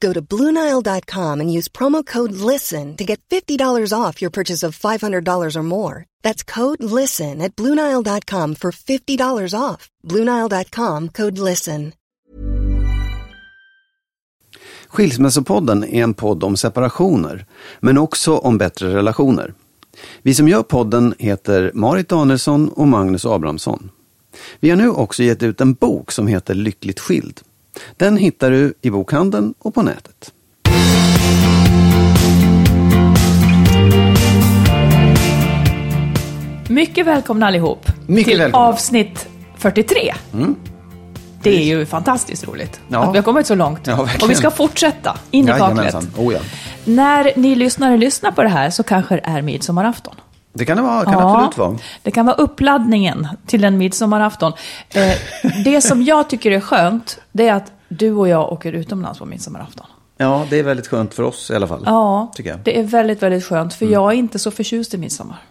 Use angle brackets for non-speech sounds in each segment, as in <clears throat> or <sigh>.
Go to BlueNile.com and use promo code LISTEN to get $50 off your purchase of $500 or more. That's code LISTEN at BlueNile.com for $50 off. BlueNile.com code LISTEN. Skilsmässopodden är en podd om separationer, men också om bättre relationer. Vi som gör podden heter Marit Danielsson och Magnus Abrahamsson. Vi har nu också gett ut en bok som heter Lyckligt skild. Den hittar du i bokhandeln och på nätet. Mycket välkomna allihop Mycket till välkomna. avsnitt 43. Det är ju fantastiskt roligt Ja. att vi har kommit så långt. Ja, och vi ska fortsätta in i kaklet. Oh, ja. När ni lyssnare lyssnar på det här så kanske det är midsommarafton. Det kan det vara, kan absolut vara. Det kan vara uppladdningen till en midsommarafton. Eh, det som jag tycker är skönt, det är att du och jag åker utomlands på midsommarafton. Ja, det är väldigt skönt för oss i alla fall. Ja, det är väldigt, väldigt skönt. Mm. För jag är inte så förtjust i midsommar.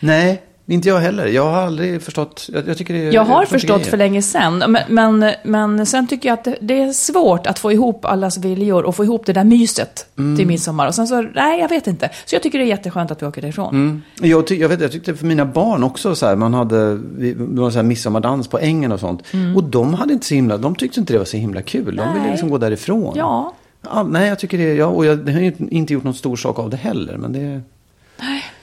Nej, inte jag heller. Jag har aldrig förstått. Jag, jag tycker det är Jag har förstått grejer. för länge sedan, men, men, men sen tycker jag att det, det är svårt att få ihop allas viljor och få ihop det där myset Mm. till midsommar. Och sen så, nej, jag vet inte. Så jag tycker det är jätteskönt att vi åker därifrån. Mm. Jag, jag, vet, jag tyckte för mina barn också så här, man hade, vi- det var så här midsommardans på ängen och sånt. Och de hade inte så himla, de tyckte inte det var så himla kul. De ville Mm. Nej. liksom gå därifrån. Ja, Ja, nej, jag tycker det, ja, och jag det har ju inte gjort någon stor sak av det heller. Men det,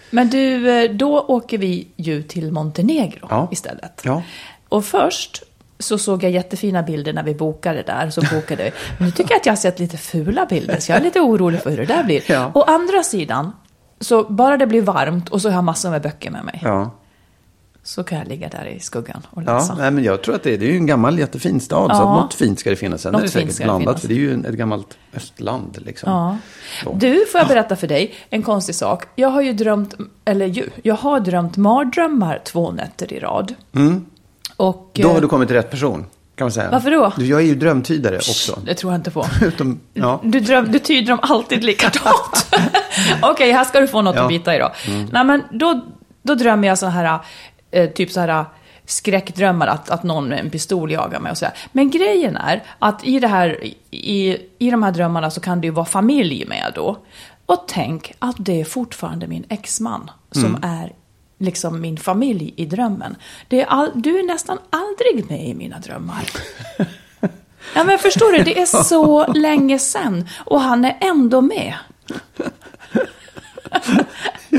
men du, eh, då åker vi ju till Montenegro Ja. istället. ja. Och först så såg jag jättefina bilder när vi bokade där. Så bokade vi. Men nu tycker jag att jag har sett lite fula bilder, så jag är lite orolig för hur det där blir. Ja. Å andra sidan, så bara det blir varmt och så har jag massor med böcker med mig. Ja, Så kan jag ligga där i skuggan och ja läsa. nej, men jag tror att det, det är en gammal jättefin stad. Så Ja. att något fint ska det finnas. Sen Något är det säkert det blandat. finnas. För det är ju ett gammalt östland liksom. Ja. Så. Du, får jag berätta för dig en konstig sak. Jag har ju drömt, eller ju, jag har drömt mardrömmar två nätter i rad. Och, Då har eh, du kommit till rätt person. Kan man säga. Varför då? Du, Jag är ju drömtydare också. Det tror jag inte på. <laughs> Utom, ja. Du, dröm, du tyder dem alltid likadant. <laughs> <laughs> Okej, här ska du få något Ja. Mm. att bita i då. Nej, men då, då drömmer jag så här, eh, typ så här skräckdrömmar att, att någon med en pistol jagar mig och sådär. Men grejen är att i, det här, i, i de här drömmarna så kan det ju vara familj med då. Och tänk att det är fortfarande min exman som Mm. är liksom min familj i drömmen. Det är all, du är nästan aldrig med i mina drömmar. <laughs> Ja men förstår du, det är så länge sedan och han är ändå med.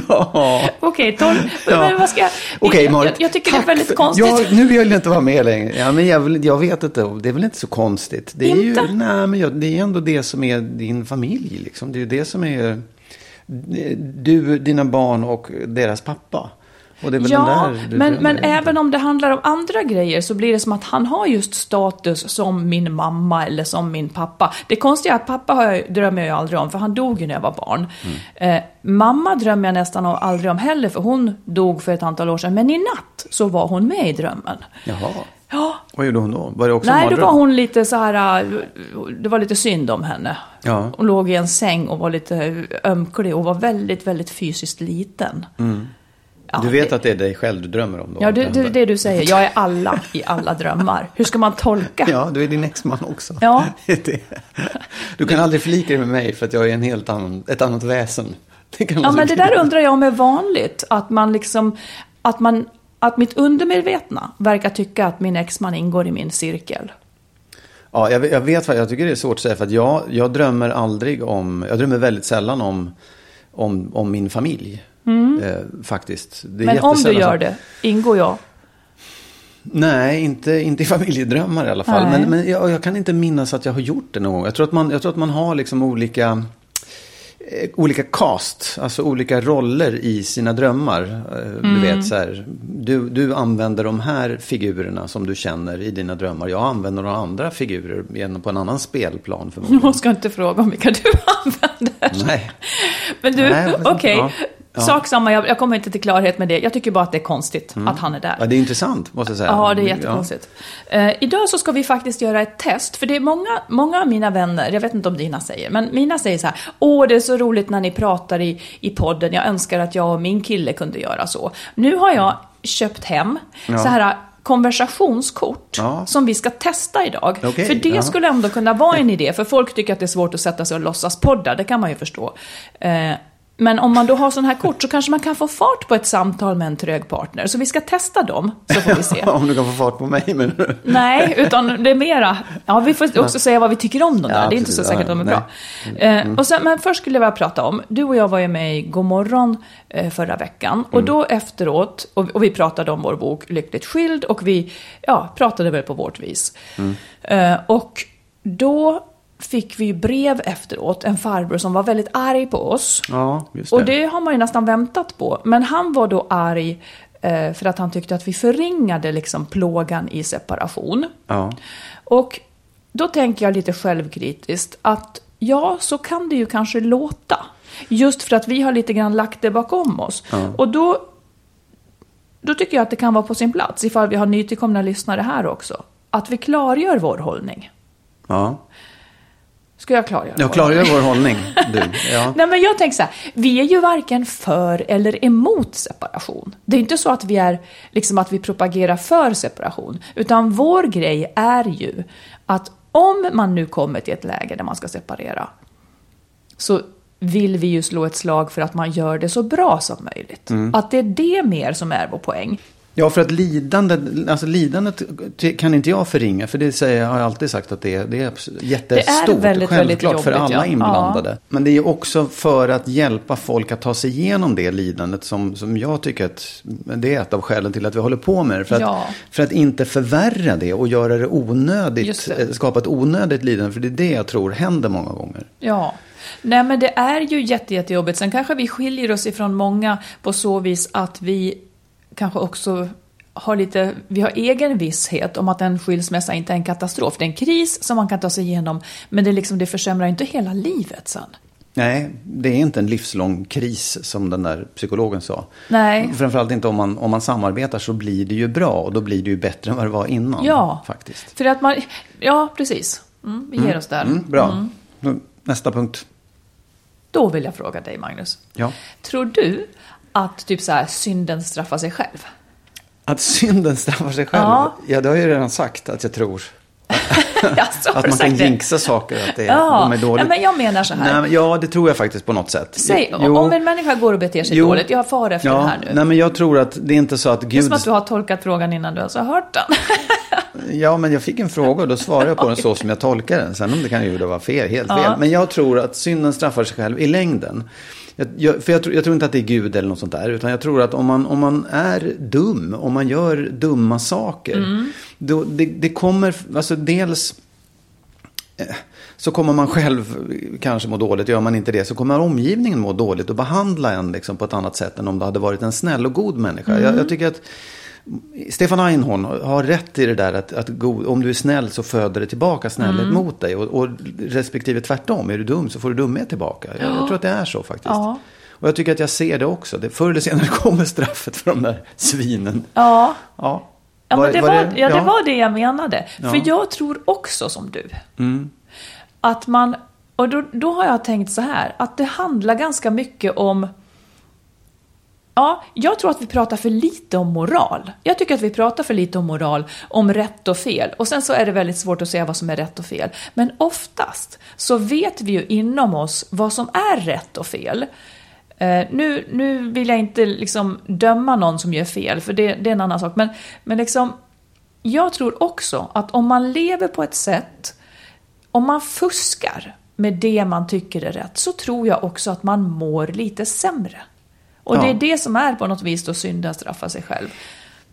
Ja. Okej, Tom, Ja. men vad ska jag... Okej, jag, Marit. jag, jag tycker det är tack väldigt konstigt. Ja, nu vill jag inte vara med längre. Ja, men jag, vill, jag vet inte. Det är väl inte så konstigt. Det är Inte? ju, nej, men jag, det är ändå det som är din familj. Liksom. Det är ju det som är du, dina barn och deras pappa. Och det är väl Ja, den där du men, men även om det handlar om andra grejer så blir det som att han har just status som min mamma eller som min pappa. Det konstiga är att pappa har jag, drömmer jag aldrig om, för han dog ju när jag var barn. Mm. Eh, mamma drömmer jag nästan aldrig om heller, för hon dog för ett antal år sedan. Men i natt så var hon med i drömmen. Jaha. Ja, Vad gjorde hon då? Var det också Nej, då var hon lite så här, äh, det var lite synd om henne. Ja. Hon låg i en säng och var lite ömklig och var väldigt, väldigt fysiskt liten. Ja, du vet det- att det är dig själv du drömmer om då? Ja, det, det är det du säger. Jag är alla i alla drömmar. Hur ska man tolka? Ja, du är din exman också. Ja. <laughs> Du kan aldrig förlika dig med mig för att jag är en helt annan, ett annat väsen. Ja, men det där undrar jag om är vanligt. Att man liksom, att man, att mitt undermedvetna verkar tycka att min exman ingår i min cirkel. Ja, jag, jag vet vad, jag tycker det är svårt att säga för att jag, jag drömmer aldrig om, jag drömmer väldigt sällan om, om, om min familj. Eh, faktiskt. Mm. Men om du gör så- det, ingår jag. Nej, inte, inte i familjedrömmar i alla fall. Nej. Men, men jag, jag kan inte minnas att jag har gjort det någon gång. Jag tror att man, jag tror att man har liksom olika, eh, olika cast, alltså olika roller i sina drömmar. Eh, Du vet så här, du, du använder de här figurerna som du känner i dina drömmar. Jag använder några andra figurer på en annan spelplan förmodligen. <laughs> Jag ska inte fråga om vilka du <laughs> använder. Nej. Men du, okej. ja. Ja. Sak samma, jag, jag kommer inte till klarhet med det. Jag tycker bara att det är konstigt att han är där. Ja, det är intressant måste jag säga. Ja, det är jättekonstigt. Eh, idag så ska vi faktiskt göra ett test, för det är många, många av mina vänner, jag vet inte om dina säger, men mina säger så här, åh det är så roligt när ni pratar i, i podden, jag önskar att jag och min kille kunde göra så. Nu har jag köpt hem Ja. så här konversationskort Ja. som vi ska testa idag. Okej, för det ja. skulle ändå kunna vara en idé, för folk tycker att det är svårt att sätta sig och låtsas podda, det kan man ju förstå. Eh, men om man då har sån här kort så kanske man kan få fart på ett samtal med en trög partner. Så vi ska testa dem, så får vi se. <laughs> Om du kan få fart på mig du? <laughs> Nej, utan det är mera... Ja, vi får också säga vad vi tycker om dem där. Ja, det är inte så säkert att de är bra. Eh, och sen, men först skulle jag vilja prata om, du och jag var ju med i Godmorgon eh, förra veckan. Och då efteråt, och, vi pratade om vår bok Lyckligt skild och vi ja, pratade väl på vårt vis. Eh, och då fick vi ju brev efteråt, en farbror som var väldigt arg på oss. Ja, just det. Och det har man ju nästan väntat på. Men han var då arg eh, för att han tyckte att vi förringade liksom plågan i separation. Ja. Och då tänker jag lite självkritiskt att ja, så kan det ju kanske låta. Just för att vi har lite grann lagt det bakom oss. Och då, då tycker jag att det kan vara på sin plats, ifall vi har nytillkomna lyssnare här också, att vi klargör vår hållning. ja. Ska jag klargöra? Jag klargör vår hållning, du. <laughs> Ja. Nej, men jag tänker så här, vi är ju varken för eller emot separation. Det är inte så att vi är, liksom att vi propagerar för separation, utan vår grej är ju att om man nu kommer till ett läge där man ska separera, så vill vi ju slå ett slag för att man gör det så bra som möjligt. Att det är det mer som är vår poäng. Ja, för att lidandet, alltså lidandet kan inte jag förringa. För det säger jag, har jag alltid sagt att det är, det är jättestort. Det är väldigt, självklart väldigt för jobbigt, alla ja. inblandade. Men det är också för att hjälpa folk att ta sig igenom det lidandet som, som jag tycker att det är ett av skälen till att vi håller på med det. För att, Ja. för att inte förvärra det och göra det onödigt, det. eh, skapa ett onödigt lidande. För det är det jag tror händer många gånger. Ja. Nej, men det är ju jätte, jättejobbigt. Sen kanske vi skiljer oss ifrån många på så vis att vi kanske också har lite, vi har egen visshet om att en skilsmässa inte är en katastrof. Det är en kris som man kan ta sig igenom, men det, liksom, det försämrar inte hela livet sen. Nej, det är inte en livslång kris som den där psykologen sa. Nej. Framförallt inte om man, om man samarbetar så blir det ju bra och då blir det ju bättre än vad det var innan. Ja, Faktiskt. För att man, ja, precis. Mm, vi ger oss där. Mm, bra. Nu, Nästa punkt. Då vill jag fråga dig, Magnus. Ja. Tror du att typ så här, synden straffar sig själv? Att synden straffar sig själv. Ja. Ja, det har jag ju redan sagt att jag tror. <laughs> Att man kan jinxa saker, att det, Ja, de är dåliga. nej, men jag menar så här. Nej, ja, det tror jag faktiskt på något sätt. Säg, Jo. om en människa går och beter sig Jo. dåligt, jag far efter ja, det här nu. Nej, men jag tror att det är inte så att Det är Gud... som att du har tolkat frågan innan du ens har hört den. <laughs> Ja, men jag fick en fråga och då svarade jag på den så som jag tolkar den. Sen om det kan ju vara fel, helt fel. Men jag tror att synden straffar sig själv i längden. Jag, jag, för jag, tror- jag tror inte att det är Gud eller något sånt där. Utan jag tror att om man, om man är dum, om man gör dumma saker. Då, det, det kommer, alltså dels eh, så kommer man själv kanske må dåligt. Gör man inte det så kommer omgivningen må dåligt och behandla en liksom på ett annat sätt än om det hade varit en snäll och god människa. Jag, jag tycker att Stefan Einhorn har rätt i det där att, att god, om du är snäll så föder det tillbaka snällhet Mm. mot dig. Och, och respektive tvärtom, är du dum så får du dumhet tillbaka. Jag, jag tror att det är så faktiskt. Ja. Och jag tycker att jag ser det också. Det, förr eller senare <laughs> kommer straffet för de där svinen. Ja, Ja, ja, men det, var, ja, det ja. var det jag menade. Ja. För jag tror också som du. Mm. Att man, och då, då har jag tänkt så här, att det handlar ganska mycket om Ja, jag tror att vi pratar för lite om moral. Jag tycker att vi pratar för lite om moral, om rätt och fel. Och sen så är det väldigt svårt att säga vad som är rätt och fel. Men oftast så vet vi ju inom oss vad som är rätt och fel. Eh, nu, nu vill jag inte liksom döma någon som gör fel, för det, det är en annan sak. Men, men liksom, jag tror också att om man lever på ett sätt, om man fuskar med det man tycker är rätt, så tror jag också att man mår lite sämre. Och Ja. det är det som är på något vis då synda straffa sig själv.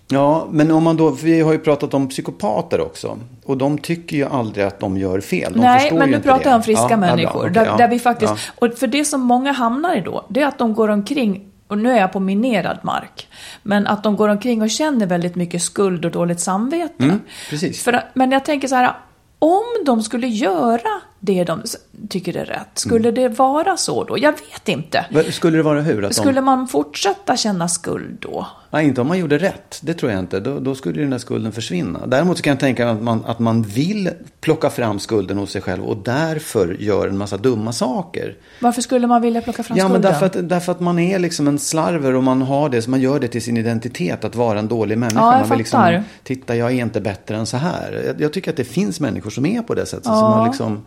Ja, men om man då, för vi har ju pratat om psykopater också. Och de tycker ju aldrig att de gör fel. De Nej, men nu pratar jag om friska Ja, ja, människor. okej, där, ja, där vi faktiskt, ja. och för det som många hamnar i då, det är att de går omkring, och nu är jag på minerad mark, men att de går omkring och känner väldigt mycket skuld och dåligt samvete. Mm, precis. För, men jag tänker så här, om de skulle göra det de tycker är rätt, skulle det vara så då? Jag vet inte. Skulle det vara hur? Att Skulle de, man fortsätta känna skuld då? nej, inte om man gjorde rätt. Det tror jag inte. Då, då skulle den där skulden försvinna. Däremot så kan jag tänka att man, att man vill plocka fram skulden hos sig själv och därför gör en massa dumma saker. Varför skulle man vilja plocka fram Ja, men skulden? därför att, därför att man är liksom en slarver och man har det, så man gör det till sin identitet att vara en dålig människa. Ja, jag man vill fattar. liksom, titta jag är inte bättre än så här. Jag, jag tycker att det finns människor som är på det sättet. Ja. Som har liksom,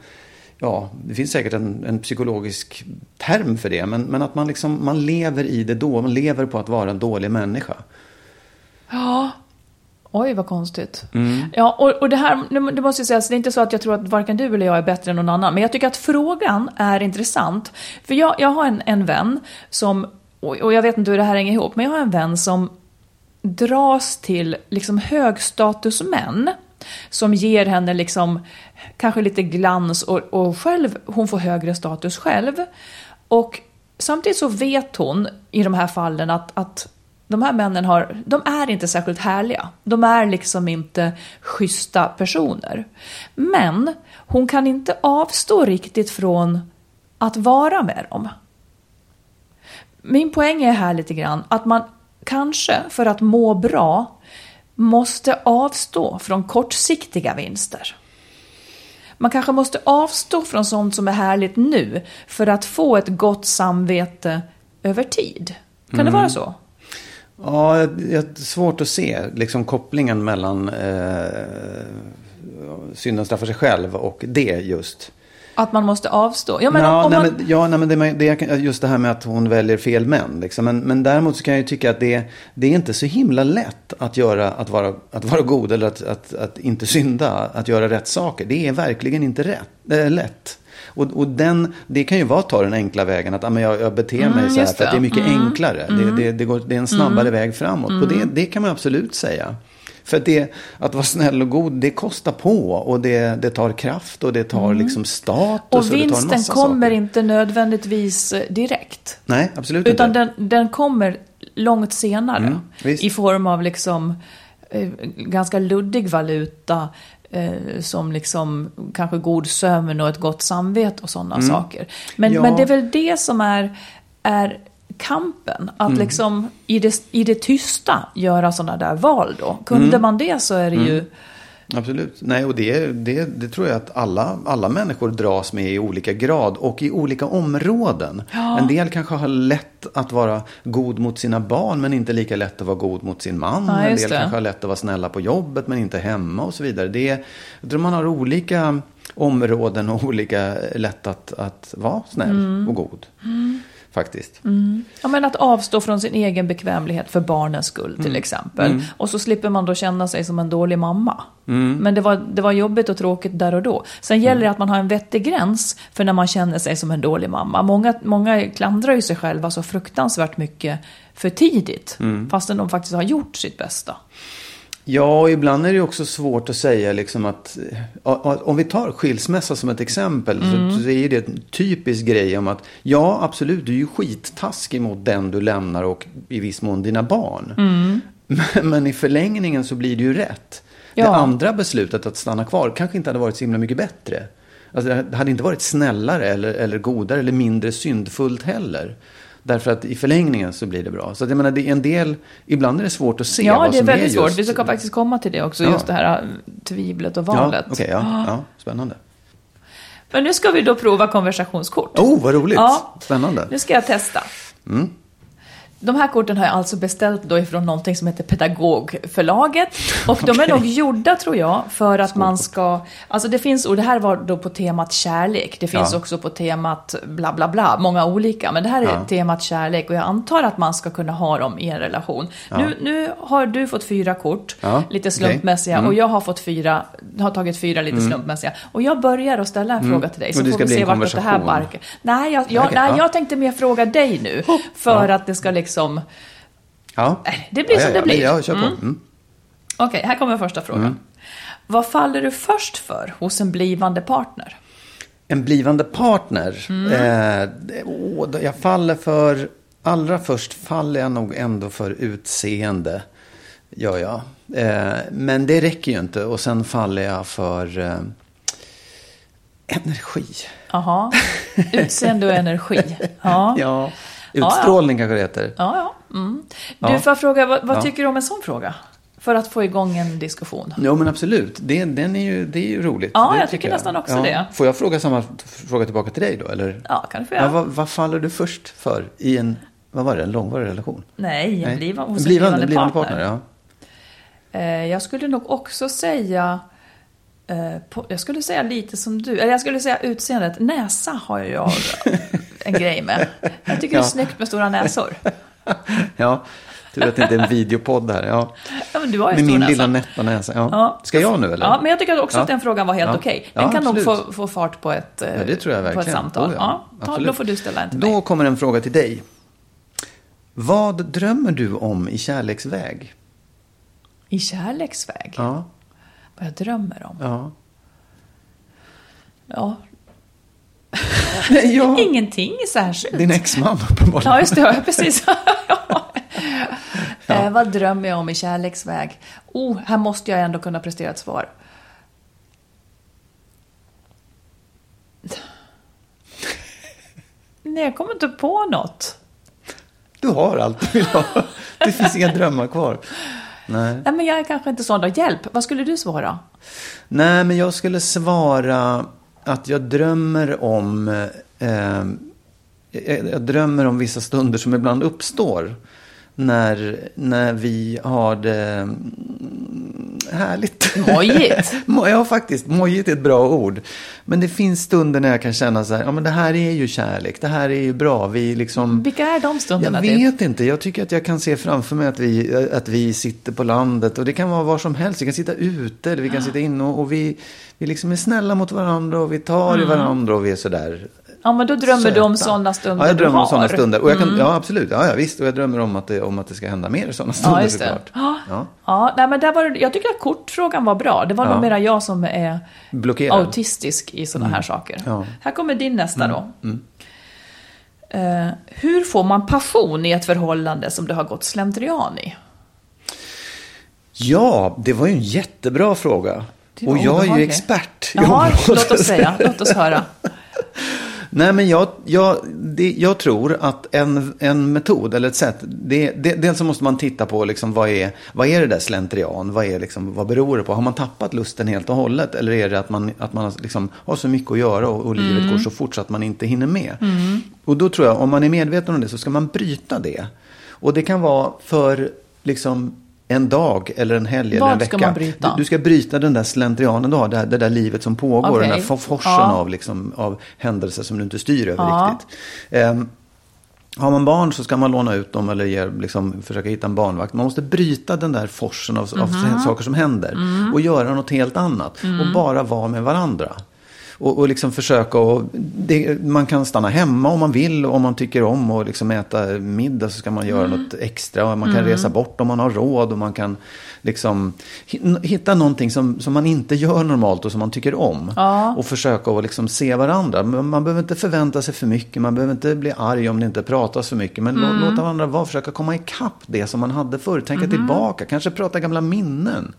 ja, det finns säkert en, en psykologisk term för det. Men, men att man, liksom, man lever i det då. Man lever på att vara en dålig människa. Ja. Oj, vad konstigt. Mm. Ja, och, och det här, det måste jag säga, det är inte så att jag tror att varken du eller jag är bättre än någon annan. Men jag tycker att frågan är intressant. För jag, jag har en, en vän som, och och jag vet inte hur det här hänger ihop, men jag har en vän som dras till liksom högstatusmän. Som ger henne liksom kanske lite glans och, och själv, hon får högre status själv. Och samtidigt så vet hon i de här fallen att, att de här männen har, de är inte särskilt härliga. De är liksom inte schyssta personer. Men hon kan inte avstå riktigt från att vara med dem. Min poäng är här lite grann att man kanske för att må bra måste avstå från kortsiktiga vinster. Man kanske måste avstå från sånt som är härligt nu för att få ett gott samvete över tid. Kan det vara så? Ja, det är svårt att se liksom, kopplingen mellan eh, synden straffar sig själv och det just. Att man måste avstå? Ja, men ja, om nej, man... men, ja, nej, men det, det, är just det här med att hon väljer fel män. Liksom. Men, men däremot så kan jag ju tycka att det, det är inte så himla lätt att, göra, att, vara, att vara god eller att, att, att inte synda, att göra rätt saker. Det är verkligen inte rätt, äh, lätt. Och, och den, det kan ju vara att ta den enkla vägen, att ah, men jag, jag beter mig Mm, så här för att det är mycket Mm. enklare. Det, det, det, går, det är en snabbare väg framåt. Och det, det kan man absolut säga. För det, att vara snäll och god, det kostar på och det, det tar kraft och det tar liksom status. Och en vinsten kommer saker. inte nödvändigtvis eh, direkt. Nej, absolut Utan inte. den, den kommer långt senare. Mm. I form av liksom eh, ganska luddig valuta. Eh, som liksom kanske god sömn och ett gott samvete och sådana saker. Men, Mm. Ja. men det är väl det som är, är kampen. Att Mm. liksom i det, i det tysta göra sådana där val då. Kunde Mm. man det så är det ju... Absolut. Nej, och det, det, det tror jag att alla, alla människor dras med i olika grad och i olika områden. En del kanske har lätt att vara god mot sina barn men inte lika lätt att vara god mot sin man. Ja, en del det. kanske har lätt att vara snälla på jobbet men inte hemma och så vidare. Det, jag tror man har olika områden och olika lätt att, att vara snäll Mm. och god. Faktiskt. Ja, men att avstå från sin egen bekvämlighet för barnens skull till exempel. Och så slipper man då känna sig som en dålig mamma. Men det var, det var jobbigt och tråkigt där och då. Sen gäller det att man har en vettig gräns för när man känner sig som en dålig mamma. Många, många klandrar ju sig själva så fruktansvärt mycket för tidigt. Fastän de faktiskt har gjort sitt bästa. Ja, ibland är det också svårt att säga liksom att om vi tar skilsmässa som ett exempel så, så är det en typisk grej om att ja, absolut, du är ju skittaskig mot den du lämnar och i viss mån dina barn. Men, men i förlängningen så blir det ju rätt. Det Ja. andra beslutet att stanna kvar kanske inte hade varit så himla mycket bättre. Alltså, det hade inte varit snällare eller, eller godare eller mindre syndfullt heller. Därför att i förlängningen så blir det bra. Så att jag menar, det är en del, ibland är det svårt att se Ja, vad det är som väldigt är svårt. just... Vi ska faktiskt komma till det också. Ja. Just det här äh, tvivlet och valet. Ja, okej, ja, ja, spännande. Men nu ska vi då prova konversationskort. Oh, vad roligt. Ja. Spännande. Nu ska jag testa. De här korten har jag alltså beställt då ifrån någonting som heter Pedagogförlaget. Och de är nog gjorda, tror jag, för att man ska... Alltså det finns, och det här var då på temat kärlek. Det finns Ja. också på temat bla bla bla, många olika. Men det här är Ja. temat kärlek och jag antar att man ska kunna ha dem i en relation. Nu, nu har du fått fyra kort, Ja, lite slumpmässiga, Mm. och jag har fått fyra, har tagit fyra lite slumpmässiga. Och jag börjar att ställa en fråga till dig, så Mm. Får vi se vart det här barkar. Nej, jag, jag, Okej, nej ja. jag tänkte mer fråga dig nu, för att det ska liksom... Ja. det blir ja, som ja, det ja, blir. Ja, kör på. Mm. Mm. Okej, här kommer första frågan. Vad faller du först för hos en blivande partner? En blivande partner. Mm. Eh, åh, jag faller för... Allra först faller jag nog ändå för utseende. Gör jag. Eh, men det räcker ju inte. Och sen faller jag för eh, energi. Jaha, utseende och energi. <laughs> Ja, ja. Ja. Utstrålning kanske det heter. ja. Mm. Du, Ja. får jag fråga, vad, vad Ja. tycker du om en sån fråga? För att få igång en diskussion. Jo men absolut. Det, den är ju, det är ju roligt. Ja, det jag tycker nästan också det. Får jag fråga samma fråga tillbaka till dig då? Eller? Ja, kanske Ja, jag. vad, vad faller du först för i en, vad var det, en långvarig relation? Nej, en bliva, hos En en blivande, blivande, blivande partner. partner. ja. Eh, jag skulle nog också säga... eh, jag skulle säga lite som du. Eller jag skulle säga utseendet. Näsa har jag <laughs> en grej med. Jag tycker det är Ja. snyggt med stora näsor. <laughs> ja. Tur att det inte är en videopodd här. Ja. Ja, men du har ju Med stor min näsa. lilla nätta näsa. Ja. Ja. Ska jag nu eller? Ja, men jag tycker också Ja. att den frågan var helt Ja. okej. Den Ja, kan nog absolut. få, få fart på ett, Ja, det tror jag på ett verkligen. samtal. Oh, ja. ta, då får du ställa en till mig. Då kommer en fråga till dig. Vad drömmer du om i kärleksväg? I kärleksväg? Ja. Vad jag drömmer om? Ja. Ja. <laughs> ja. <laughs> Ingenting särskilt. Din exman uppenbarligen. Ja, just det. Ja, precis. <laughs> Eh, vad drömmer jag om i kärleksväg? Oh, här måste jag ändå kunna prestera ett svar. Nej, jag kommer inte på något. Du har allt du vill ha. Det finns inga drömmar kvar. Nej. Nej, men jag är kanske inte sån då. Hjälp, vad skulle du svara? Nej, men jag skulle svara att jag drömmer om... Eh, jag, jag drömmer om vissa stunder som ibland uppstår. När, när vi har det härligt. Mojigt. Mo- <laughs> ja, faktiskt. Mojigt är ett bra ord. Men det finns stunder när jag kan känna så här, ja men det här är ju kärlek. Det här är ju bra. Vi liksom... Vilka är de stunderna? Jag typ? vet inte. Jag tycker att jag kan se framför mig att vi, att vi sitter på landet. Och det kan vara var som helst. Vi kan sitta ute eller vi kan sitta inne. Och, och vi, vi liksom är snälla mot varandra och vi tar Mm. i varandra och vi är sådär Ja, men då drömmer du om söta. sådana stunder Ja, jag drömmer om sådana. Mm. stunder. Och jag kan, Ja, absolut. Ja, ja, visst. Och jag drömmer om att det, om att det ska hända mer sådana stunder Ja, just det. såklart. Ja. Ja. Ja, nej, men där var det, jag tycker att kortfrågan var bra. Det var Ja. nog mera jag som är Blockerad. autistisk i sådana här saker. Ja. Här kommer din nästa då. Eh, hur får man passion i ett förhållande som det har gått slentrian i? Ja, det var ju en jättebra fråga. Och jag är ju expert Jaha, låt oss säga. Låt oss höra. <laughs> Nej, men jag, jag, det, jag tror att en, en metod eller ett sätt, det, det, dels så måste man titta på liksom vad, är, vad är det där slentrian, vad, är liksom, vad beror det på? Har man tappat lusten helt och hållet eller är det att man, att man liksom har så mycket att göra och, och livet går så fort så att man inte hinner med? Och då tror jag, om man är medveten om det så ska man bryta det. Och det kan vara för liksom en dag eller en helg eller Vad en vecka. ska man bryta? Du, du ska bryta den där slentrianen du har, det, här, det där livet som pågår, Okej. den där for- forsen Ja. av, liksom, av händelser som du inte styr över Ja. riktigt. Ehm, har man barn så ska man låna ut dem eller ge, liksom, försöka hitta en barnvakt. Man måste bryta den där forsen av, av Mhm. saker som händer Mm. och göra något helt annat. Och bara vara med varandra. Och, och liksom försöka och det, Man kan stanna hemma om man vill och om man tycker om och liksom äta middag så ska man göra Mm. något extra. Och man kan resa bort om man har råd och man kan liksom hi- hitta någonting som, som man inte gör normalt och som man tycker om. Ja. Och försöka att liksom se varandra. Man behöver inte förvänta sig för mycket. Man behöver inte bli arg om det inte pratas för mycket. Men Mm. lå- låta varandra vara. Försöka komma ikapp det som man hade förr. Tänka Mm-hmm. tillbaka. Kanske prata gamla minnen.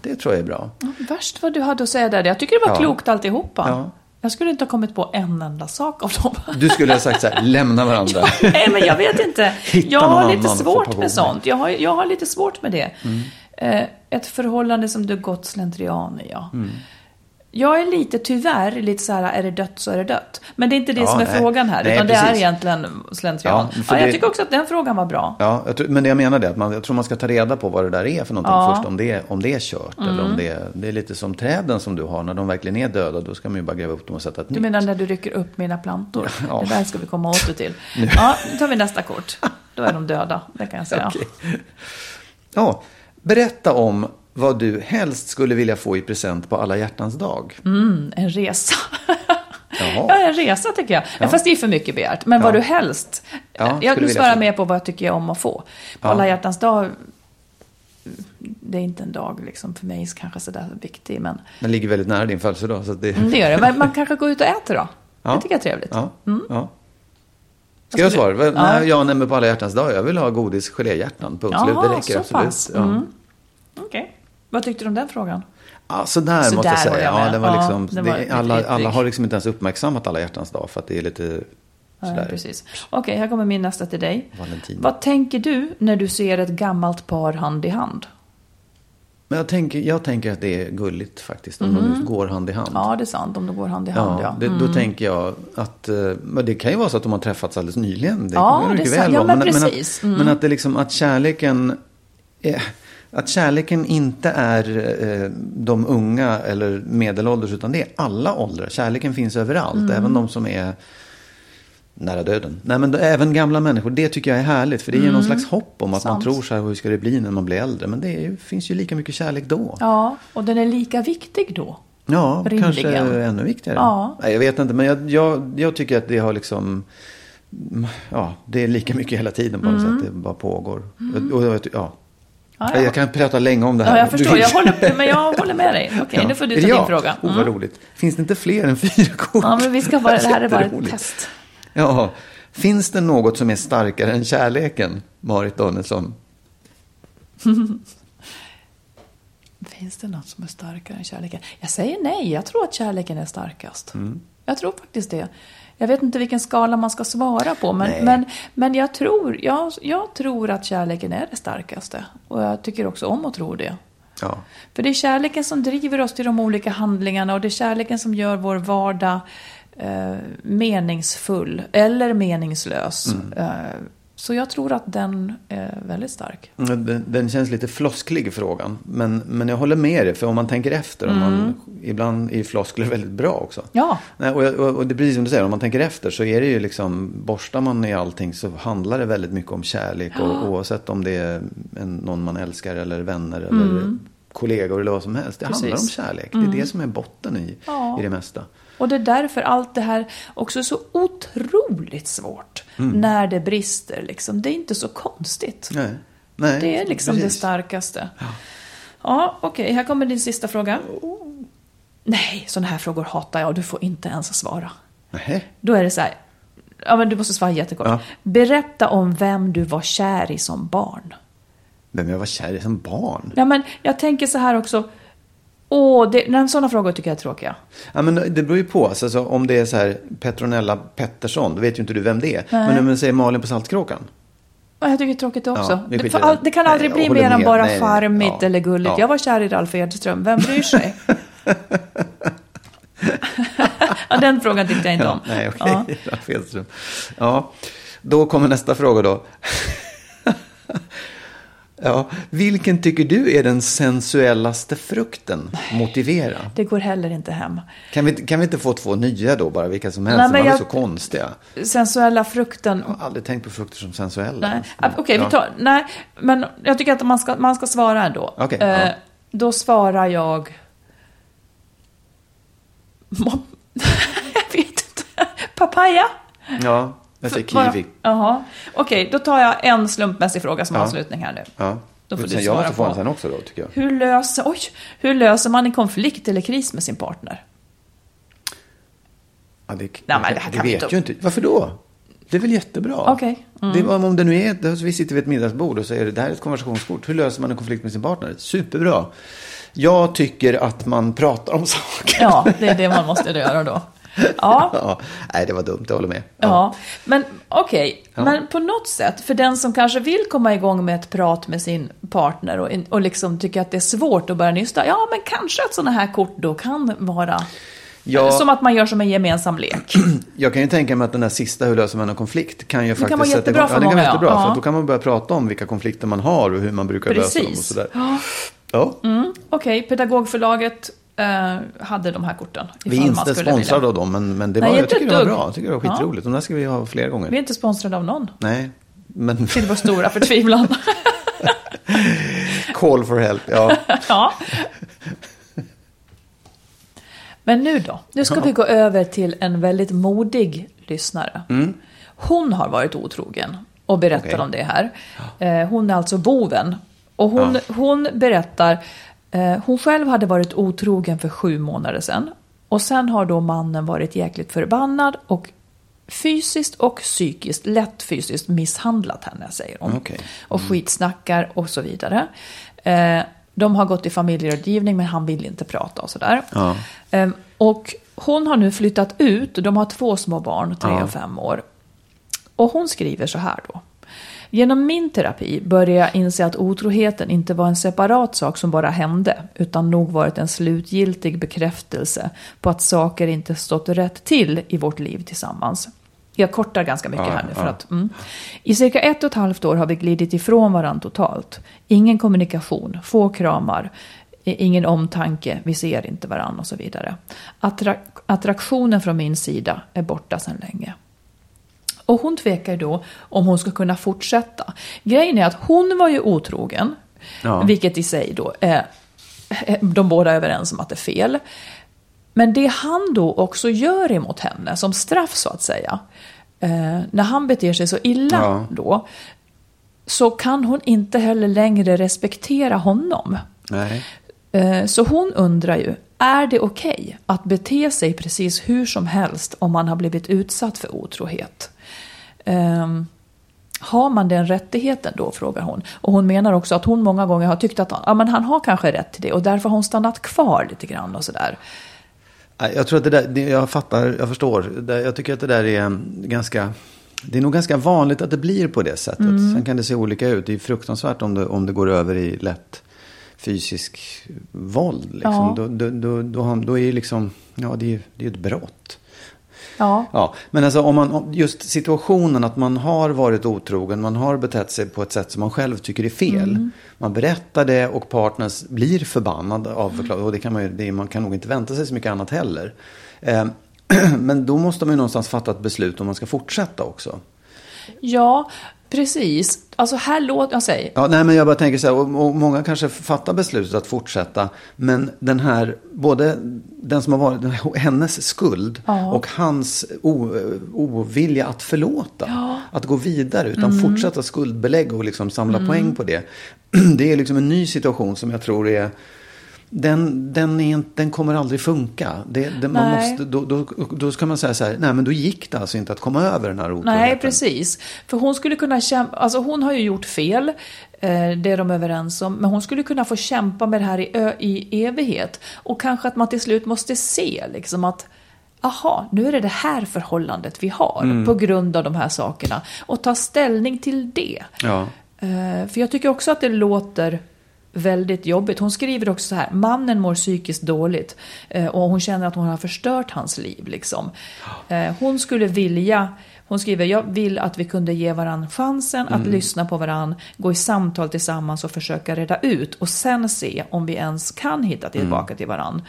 Det tror jag är bra. Värst vad du hade att säga där. Jag tycker det var Ja. klokt alltihopa. Ja. Jag skulle inte ha kommit på en enda sak av dem. Du skulle ha sagt så här, <laughs> lämna varandra. Nej, men jag vet inte. <laughs> Hitta jag har lite svårt med. sånt. Jag har, jag har lite svårt med det. Mm. Eh, ett förhållande som du gått slentrian i, ja. Mm. Jag är lite, tyvärr, lite så här, är det dött så är det dött. Men det är inte det Ja, som är nej. frågan här, Nej, utan det är precis. egentligen slentrian. Ja, Ja, jag det- tycker också att den frågan var bra. Ja, jag tror, men det jag menar är att man, jag tror man ska ta reda på vad det där är för någonting Ja. först. Om det, är- om det är kört eller om det är, det är lite som träden som du har. När de verkligen är döda, då ska man ju bara gräva upp dem och sätta ett Du nytt. menar när du rycker upp mina plantor? Ja. Det där ska vi komma åter till. Ja, nu tar vi nästa kort. Då är de döda, det kan jag säga. <laughs> Okej. Ja, berätta om vad du helst skulle vilja få i present på alla hjärtans dag. Mm, en resa. <laughs> Jaha. Ja, en resa tycker jag. Ja. Fast det är för mycket begärt. Men vad Ja. du helst. Ja, jag nu svarar mer på vad jag tycker om att få. På Ja. alla hjärtans dag. Det är inte en dag liksom för mig kanske sådär viktig. Men Den ligger väldigt nära din födelsedag. Så det... mm, det gör det. Men man kanske går ut och äter då. Ja. Det tycker jag är trevligt. Ja, Mm. ja. Ska jag svara? Ja. Nej, jag nämner på alla hjärtans dag. Jag vill ha godis, geléhjärtan. Punkt slut. Det räcker så absolut. pass. Ja. Mm. Okej. Vad tyckte du om den frågan? Ja, sådär, Sådär måste jag säga. jag Ja, det var Ja, liksom, det det var alla, alla har liksom inte ens uppmärksammat alla hjärtans dag för att det är lite Ja, sådär. precis. Okej, här kommer min nästa till dig. Valentin. Vad tänker du när du ser ett gammalt par hand i hand? Men jag tänker, jag tänker att det är gulligt faktiskt. Om de går hand i hand. Ja, det är sant. Om de går hand i hand, ja. det, Då tänker jag att, eh, men det kan ju vara så att de har träffats alldeles nyligen. Det Ja, det är sant. väl Ja, men men, precis. att, Mm. men att det liksom, att kärleken, är, att kärleken inte är eh, de unga eller medelålders, utan det är alla åldrar. Kärleken finns överallt, Mm. även de som är nära döden. Nej, men även gamla människor, det tycker jag är härligt. För det ger någon Mm. slags hopp om att man Sant. tror så här, hur ska det bli när man blir äldre? Men det är, finns ju lika mycket kärlek då. Ja, och den är lika viktig då. Ja, Rimligen. kanske ännu viktigare. Ja. Nej, jag vet inte, men jag, jag, jag tycker att det har liksom... Ja, det är lika mycket hela tiden på något Mm. sätt. Det bara pågår. Och, och, ja. Ja, ja. Jag kan prata länge om det här. Ja, jag förstår. Jag håller, <laughs> men jag håller med dig. Okej, Ja. nu får du ta din jag? fråga. Oh, vad Mm. roligt. Finns det inte fler än fyra kort? Ja, men vi ska bara, <laughs> det här är bara ett test. Ja. Finns det något som är starkare än kärleken, Marit Danielsson? <laughs> Finns det något som är starkare än kärleken? Jag säger nej, jag tror att kärleken är starkast. Mm. Jag tror faktiskt det. Jag vet inte vilken skala man ska svara på, Nej. men, men, men jag, tror, jag, jag tror att kärleken är det starkaste. Och jag tycker också om att tro det. Ja. För det är kärleken som driver oss till de olika handlingarna och det är kärleken som gör vår vardag eh, meningsfull eller meningslös. Mm. Eh, så jag tror att den är väldigt stark. Den, den känns lite flosklig frågan. Men, men jag håller med dig. För om man tänker efter. Om man, ibland är floskler väldigt bra också. Ja, Nej, och, och, och det är precis som du säger. Om man tänker efter så är det ju liksom. Borstar man i allting så handlar det väldigt mycket om kärlek. Och, oavsett om det är en, någon man älskar eller vänner eller kollegor eller vad som helst. Det handlar om Precis. kärlek. Det är det som är botten i, Ja. i det mesta. Och det är därför allt det här också är så otroligt svårt Mm. när det brister. Liksom. Det är inte så konstigt. Nej. Nej, Det är liksom det precis. starkaste. Ja, okej, här kommer din sista fråga. Nej, sådana här frågor hatar jag. Du får inte ens svara. Nej. Då är det så här. Ja, men du måste svara jättekort. Ja. Berätta om vem du var kär i som barn. Vem jag var kär i som barn. Ja, men jag tänker så här också. Åh, det, nej, sådana frågor tycker jag är tråkiga. Ja, men det beror ju på. Alltså, om det är så här Petronella Pettersson, då vet ju inte du vem det är. Men om man säger Malin på Saltkråkan. Ja, Jag tycker det är tråkigt också. Ja, det, all, det. kan Nej, aldrig jag bli mer än bara Nej, nej, nej. charmigt Ja. eller gulligt. Ja. Jag var kär i Ralf Edström. Vem bryr sig? <laughs> den frågan tyckte jag inte om. nej, okej. Ja. Ralf Edström. Ja, då kommer nästa fråga då. Ja, vilken tycker du är den sensuellaste frukten? Motivera. Det går heller inte hem. Kan vi, kan vi inte få två nya då, bara vilka som helst? Nej, De men är jag- så konstiga. Sensuella frukten. Jag har aldrig tänkt på frukter som sensuella. Nej, Ah, okej, Ja. vi tar... Nej, men jag tycker att man ska, man ska svara ändå. Okej, Eh, ja. Då svarar jag... <laughs> jag vet inte. Papaya? Ja, jag säger kiwi. Jaha. Okej, då tar jag en slumpmässig fråga som Ja. avslutning här nu. Ja. Då får du Sen jag svara måste få en sen också då, tycker jag. Hur löser, oj, hur löser man en konflikt eller kris med sin partner? Ja, det, men det det vet inte- ju inte. Varför då? Det är väl jättebra? Okej. Mm. Det, om det nu är, det- vi sitter vid ett middagsbord och säger det här är ett konversationskort. Hur löser man en konflikt med sin partner? Superbra. Jag tycker att man pratar om saker. Ja, det är det man måste göra då. <laughs> Ja. <laughs> ja. Nej, det var dumt, jag håller med. Ja, men okej. Men på något sätt, för den som kanske vill komma igång med ett prat med sin partner och, och liksom tycker att det är svårt att börja nysta. Ja, men kanske att sådana här kort då kan vara Ja. som att man gör som en gemensam lek. <clears throat> Jag kan ju tänka mig att den där sista, hur löser man en konflikt, kan ju faktiskt kan vara sätta igång- för ja, det kan vara jättebra, ja. för då kan man börja prata om vilka konflikter man har och hur man brukar lösa dem och Precis. sådär. Ja. Ja. Mm, okej, Pedagogförlaget eh, hade de här korten. Vi är inte sponsrade av dem, men, men det Nej, var, jag tycker det var bra. Jag tycker det var Ja. skitroligt. De där ska vi ha flera gånger. Vi är inte sponsrade av någon. Nej, men Till vår stora förtvivlan. <laughs> call for help, ja. <laughs> ja. Men nu då? Nu ska vi <laughs> gå över till en väldigt modig lyssnare. Hon har varit otrogen och berättar Okej. om det här. Eh, Hon är alltså boven. Och hon, hon berättar, eh, hon själv hade varit otrogen för sju månader sedan. Och sen har då mannen varit jäkligt förbannad och fysiskt och psykiskt, lätt fysiskt misshandlat henne, säger hon. Okej. Och skitsnackar och så vidare. Eh, de har gått i familjerådgivning men han vill inte prata och sådär. Ja. Eh, och hon har nu flyttat ut, de har två små barn, tre Ja. och fem år. Och hon skriver så här då. Genom min terapi började jag inse att otroheten inte var en separat sak som bara hände, utan nog varit en slutgiltig bekräftelse på att saker inte stått rätt till i vårt liv tillsammans. Jag kortar ganska mycket Ja, här nu för ja. att... Mm. I cirka ett och ett halvt år har vi glidit ifrån varandra totalt. Ingen kommunikation, få kramar, ingen omtanke, vi ser inte varandra och så vidare. Attra- attraktionen från min sida är borta sedan länge. Och hon tvekar ju då om hon ska kunna fortsätta. Grejen är att hon var ju otrogen, Ja. vilket i sig då är de båda är överens om att det är fel. Men det han då också gör emot henne, som straff så att säga, eh, när han beter sig så illa Ja. då, så kan hon inte heller längre respektera honom. Nej. Eh, Så hon undrar ju, är det okej att bete sig precis hur som helst om man har blivit utsatt för otrohet? Ehm, har man den rättigheten då, frågar hon. Och hon menar också att hon många gånger har tyckt att ja, men han har kanske rätt till det och därför har hon stannat kvar lite grann och sådär. Jag tror att det där, jag fattar, jag förstår. Jag tycker att det där är ganska, det är nog ganska vanligt att det blir på det sättet. Mm. Sen kan det se olika ut. Det är fruktansvärt om det, om det går över i lätt fysisk våld. Liksom. Ja. Då, då, då, då, då är det liksom, ja det är ju det är ett brott. Ja, Ja, men alltså om man, just situationen att man har varit otrogen, man har betett sig på ett sätt som man själv tycker är fel. Mm. Man berättar det och partnern blir förbannad av förklaringen. Och det kan man, ju, det, man kan nog inte vänta sig så mycket annat heller. Eh, <clears throat> men då måste man ju någonstans fatta ett beslut om man ska fortsätta också. Ja precis. Alltså här låter, jag säger, Ja, nej, men jag bara tänker så här, och, och många kanske fattar beslutet att fortsätta. Men den här, både den som har varit, hennes skuld Ja. och hans o, ovilja att förlåta. Ja. Att gå vidare, utan Mm. fortsätta skuldbelägga och liksom samla poäng på det. <clears throat> Det är liksom en ny situation som jag tror är den, den, är, den kommer aldrig funka. Det, det, man måste, då, då, då ska man säga så här, nej men då gick det alltså inte att komma över den här otroheten. Nej, precis. För hon skulle kunna kämpa, alltså hon har ju gjort fel, eh, det är de överens om, men hon skulle kunna få kämpa med det här i, ö, i evighet. Och kanske att man till slut måste se liksom att Aha, nu är det det här förhållandet vi har Mm. på grund av de här sakerna. Och ta ställning till det. Ja. Eh, För jag tycker också att det låter väldigt jobbigt. Hon skriver också så här, mannen mår psykiskt dåligt eh, och hon känner att hon har förstört hans liv. Liksom. Eh, Hon skulle vilja, hon skriver, jag vill att vi kunde ge varandra chansen att lyssna på varandra, gå i samtal tillsammans och försöka reda ut och sen se om vi ens kan hitta tillbaka till varandra.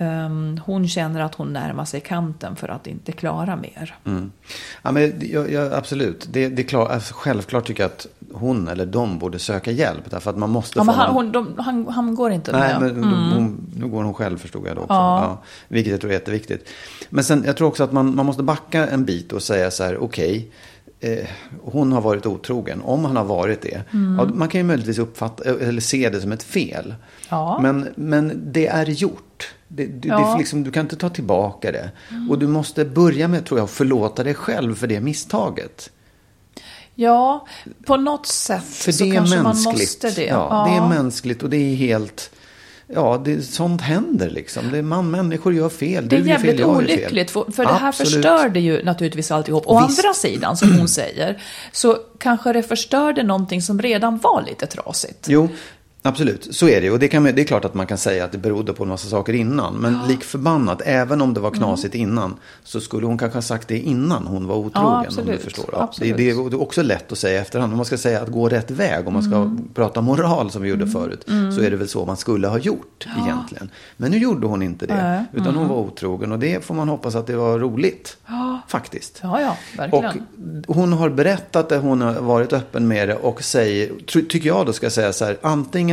Um, hon känner att hon närmar sig kanten för att inte klara mer. Mm. Ja, men jag, jag, absolut. Det, det är klart, alltså, självklart tycker jag att hon eller de borde söka hjälp. Därför att man måste Ja, få han, hon, de, han, han går inte Nej, med. men hon, nu går hon själv förstod jag då också. Ja. Ja. vilket jag tror är jätteviktigt. Men sen, jag tror också att man, man måste backa en bit och säga så här, okej. eh, hon har varit otrogen. Om han har varit det. Mm. Ja, man kan ju möjligtvis uppfatta, eller se det som ett fel. Ja. Men, men det är gjort. Det, det, Ja. det, liksom, du kan inte ta tillbaka det. Och du måste börja med, tror jag, att förlåta dig själv för det misstaget. Ja, på något sätt För så kanske mänskligt. man måste det. Ja, det är mänskligt och det är helt... ja, det, sånt händer liksom. Det, man, människor gör fel. Det är fel, jävligt fel. olyckligt, för, för det här förstörde ju naturligtvis alltihop. Å Visst. andra sidan, som hon säger, så kanske det förstörde någonting som redan var lite trasigt. Jo, absolut. Så är det. Och det, kan, det är klart att man kan säga att det berodde på en massa saker innan. Men lik förbannat, även om det var knasigt innan, så skulle hon kanske ha sagt det innan hon var otrogen. Ja, om du absolut. förstår. Ja, Absolut. Det, det är också lätt att säga efterhand. Om man ska säga att gå rätt väg, om man ska prata moral som vi gjorde förut, så är det väl så man skulle ha gjort egentligen. Men nu gjorde hon inte det, utan hon var otrogen. Och det får man hoppas att det var roligt, faktiskt. Ja, ja, Och verkligen. hon har berättat det, hon har varit öppen med det och säger, tycker jag då ska säga så här, antingen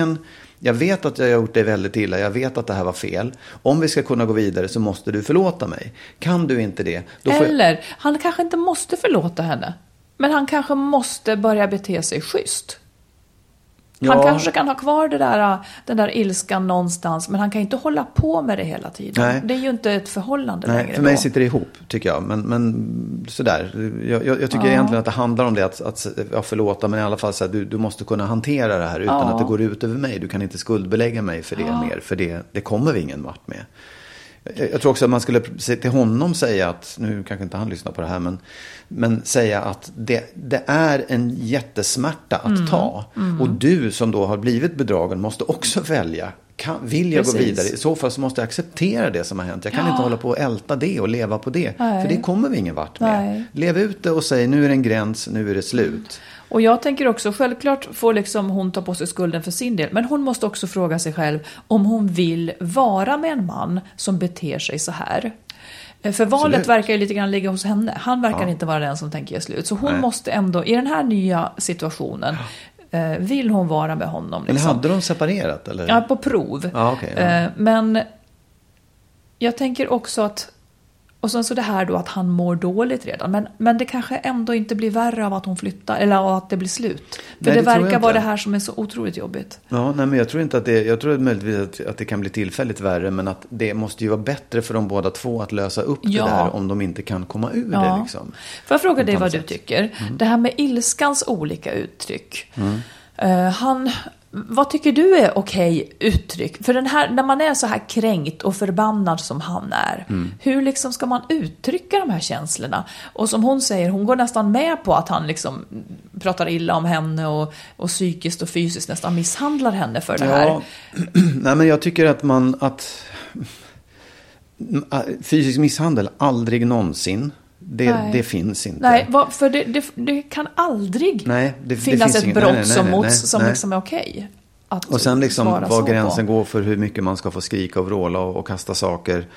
jag vet att jag har gjort dig väldigt illa, jag vet att det här var fel. Om vi ska kunna gå vidare så måste du förlåta mig. Kan du inte det, då får jag... Eller, han kanske inte måste förlåta henne. Men han kanske måste börja bete sig schysst. Han Ja. kanske kan ha kvar det där, den där ilskan någonstans, men han kan inte hålla på med det hela tiden. Nej. Det är ju inte ett förhållande Nej, längre för mig då. sitter det ihop, tycker jag. Men, men sådär. Jag, jag, jag tycker egentligen att det handlar om det, att, att ja, förlåta, men i alla fall så här, du, du måste kunna hantera det här utan Ja. att det går ut över mig. Du kan inte skuldbelägga mig för det mer, för det, det kommer vi ingen vart med. Jag, tror också att man skulle till honom säga att, nu kanske inte han lyssnar på det här, men, men säga att det, det är en jättesmärta att Mm. ta. Och du som då har blivit bedragen måste också välja. Kan, vill jag gå Precis. vidare? I så fall så måste jag acceptera det som har hänt. Jag kan Ja. inte hålla på och älta det och leva på det. Nej. För det kommer vi ingen vart med. Nej. Lev ut det och säg nu är det en gräns, nu är det slut. Och jag tänker också, självklart får liksom hon ta på sig skulden för sin del, men hon måste också fråga sig själv om hon vill vara med en man som beter sig så här. Eh, För valet Absolut. verkar ju lite grann ligga hos henne. Han verkar Ja. inte vara den som tänker ge slut. Så hon Nej. måste ändå, i den här nya situationen, eh, vill hon vara med honom. Men Liksom. hade de separerat eller? Ja, på prov. Ja, okej, ja. Eh, Men jag tänker också att, och sen så det här då att han mår dåligt redan, men, men det kanske ändå inte blir värre av att hon flyttar, eller av att det blir slut. För Nej, det, det verkar vara det här som är så otroligt jobbigt. Ja, nej, men jag tror inte att det, jag tror möjligtvis att, att det kan bli tillfälligt värre, men att det måste ju vara bättre för de båda två att lösa upp Ja. det där om de inte kan komma ur det Ja. liksom. Får jag fråga dig vad annat du sätt. tycker? Det här med ilskans olika uttryck. Mm. Eh, han, vad tycker du är okej uttryck? För den här, när man är så här kränkt och förbannad som han är, Mm. hur liksom ska man uttrycka de här känslorna? Och som hon säger, hon går nästan med på att han liksom pratar illa om henne och, och psykiskt och fysiskt nästan misshandlar henne för det här. Ja, <clears throat> nej men jag tycker att man, att fysisk misshandel, aldrig någonsin. Det, Nej. det finns inte. Nej, för det, det, det kan aldrig Nej, finnas ett brott nej, nej, som, nej, som liksom är okej. Och sen liksom var gränsen på. går för hur mycket man ska få skrika och vråla och, och kasta saker.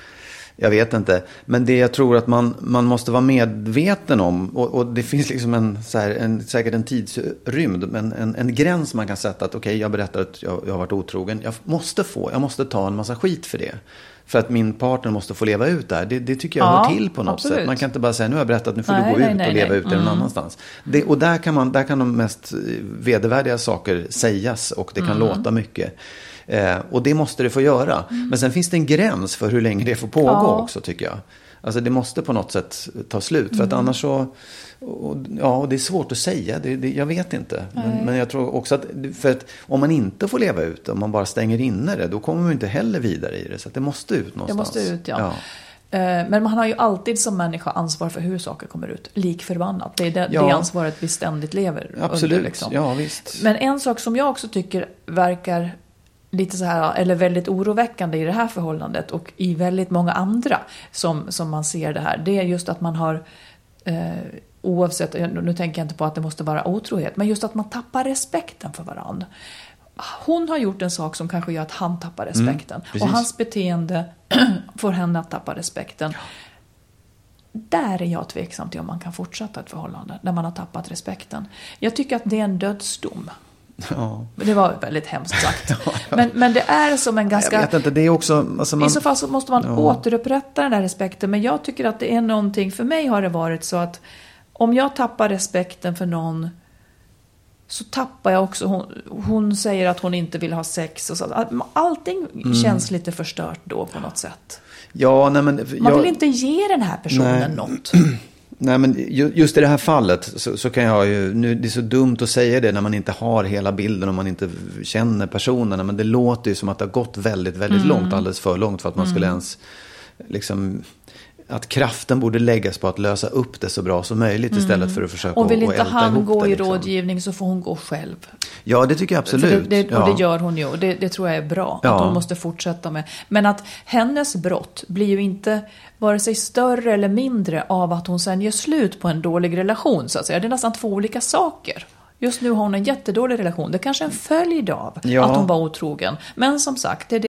Jag vet inte. Men det jag tror att man, man måste vara medveten om. Och, och det finns liksom en, så här, en, säkert en tidsrymd. Men en, en gräns man kan sätta. Att okej, jag berättar att jag, jag har varit otrogen. Jag måste få, jag måste ta en massa skit för det. För att min partner måste få leva ut det här. Det, det tycker jag Ja, hör till på något absolut. sätt. Man kan inte bara säga nu har jag berättat, nu får Nej, du gå nej, ut nej, och leva ut det någon Mm. annanstans. Det, och där kan, man, där kan de mest vedervärdiga saker sägas och det kan Mm. låta mycket. Eh, och det måste det få göra. Men sen finns det en gräns för hur länge det får pågå Ja. också tycker jag. Alltså det måste på något sätt ta slut. För att Mm. annars så, och, ja och det är svårt att säga, det, det, jag vet inte. Men, men jag tror också att, för att om man inte får leva ut det, om man bara stänger inne det, då kommer man inte heller vidare i det. Så det måste ut Det någonstans. måste ut, ja. Eh, Men man har ju alltid som människa ansvar för hur saker kommer ut. Lik förbannat. Det är det, Ja. det ansvaret vi ständigt lever Absolut, under. Liksom. ja visst. Men en sak som jag också tycker verkar lite så här, eller väldigt oroväckande i det här förhållandet och i väldigt många andra som, som man ser det här, det är just att man har eh, oavsett, nu tänker jag inte på att det måste vara otrohet, men just att man tappar respekten för varandra. Hon har gjort en sak som kanske gör att han tappar respekten. och precis. hans beteende <clears throat> får henne att tappa respekten. Där är jag tveksam till om man kan fortsätta ett förhållande, när man har tappat respekten. Jag tycker att det är en dödsdom. <laughs> Ja. Det var väldigt hemskt sagt. <laughs> Men, men det är som en ganska... Jag vet inte, det är också... Alltså man, I så fall så måste man Ja. återupprätta den där respekten. Men jag tycker att det är någonting, för mig har det varit så att om jag tappar respekten för någon så tappar jag också, hon, hon säger att hon inte vill ha sex och så. Allting Mm. känns lite förstört då på något sätt. ja, nej men... Man jag, vill inte ge den här personen Nej. något. <clears throat> Nej, men ju- just i det här fallet så, så kan jag ju, nu, det är så dumt att säga det när man inte har hela bilden och man inte känner personerna. Men det låter ju som att det har gått väldigt, väldigt Mm. långt, alldeles för långt för att man skulle ens, liksom, att kraften borde läggas på att lösa upp det så bra som möjligt istället för att försöka Mm. Och vill inte älta han gå det, i liksom. rådgivning så får hon gå själv. Ja, det tycker jag absolut. det, det, ja. och det gör hon ju och det, det tror jag är bra. Ja. Att hon måste fortsätta med. Men att hennes brott blir ju inte vare sig större eller mindre av att hon sen gör slut på en dålig relation så att säga. Det är nästan två olika saker. Just nu har hon en jättedålig relation. Det är kanske är en följd av Ja. att hon var otrogen. Men som sagt, det är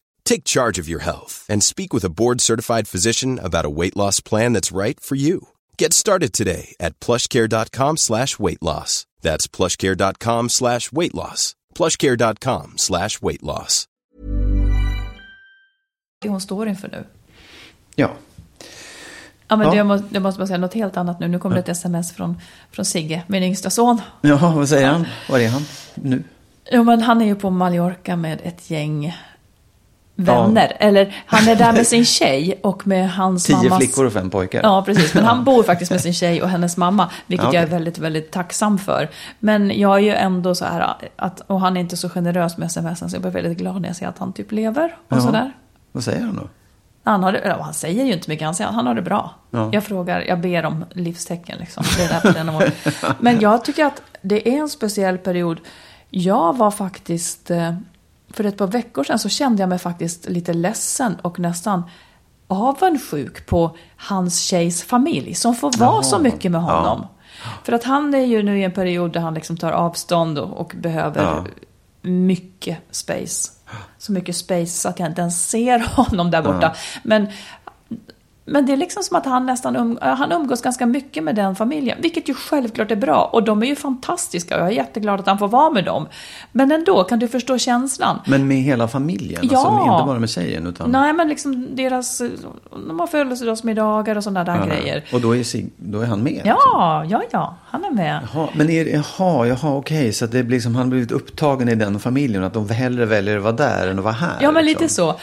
Take charge of your health and speak with a board-certified physician about a weight loss plan that's right for you. Get started today at plushcare.com slash weight loss. That's plushcare.com slash weight loss. plushcare.com slash weight loss. hon står inför nu. Ja. Ja, men Ja. Det, måste, det måste man säga något helt annat nu. Nu kommer det ett sms från, från Sigge, min yngsta son. ja, vad säger han? Var är han nu? Jo, men han är ju på Mallorca med ett gäng vänner. Eller han är där med sin <laughs> tjej och med hans Tio mammas... flickor och fem pojkar. Ja, precis. Men han <laughs> bor faktiskt med sin tjej och hennes mamma, vilket Ja, okej. jag är väldigt, väldigt tacksam för. Men jag är ju ändå så här, att, och han är inte så generös med smsen, så jag blir väldigt glad när jag ser att han typ lever och Ja. sådär. Vad säger han då? Han, har det, han säger ju inte mycket, han säger han har det bra. Ja. Jag frågar, jag ber om livstecken liksom. Det är där på den. Men jag tycker att det är en speciell period. Jag var faktiskt, eh, för ett par veckor sedan så kände jag mig faktiskt lite ledsen och nästan avundsjuk på hans tjejs familj som får vara Jaha. så mycket med honom. För att han är ju nu i en period där han liksom tar avstånd och, och behöver Ja. mycket space. Så mycket space så att jag inte ens ser <laughs> honom där borta. Men, men det är liksom som att han nästan um, han umgås ganska mycket med den familjen. Vilket ju självklart är bra. Och de är ju fantastiska och jag är jätteglad att han får vara med dem. Men ändå, kan du förstå känslan? Men med hela familjen? Ja. Alltså, inte bara med tjejen? Utan... Nej, men liksom deras... De har födelsedagsmiddagar och sådana där Ja. grejer. Och då är, Sig- då är han med? liksom? Ja, ja, ja. Han är med. Jaha, men är, jaha, jaha, okej. Så det blir liksom, han har blivit upptagen i den familjen. Att de hellre väljer att vara där än att vara här. Ja, men liksom. lite så.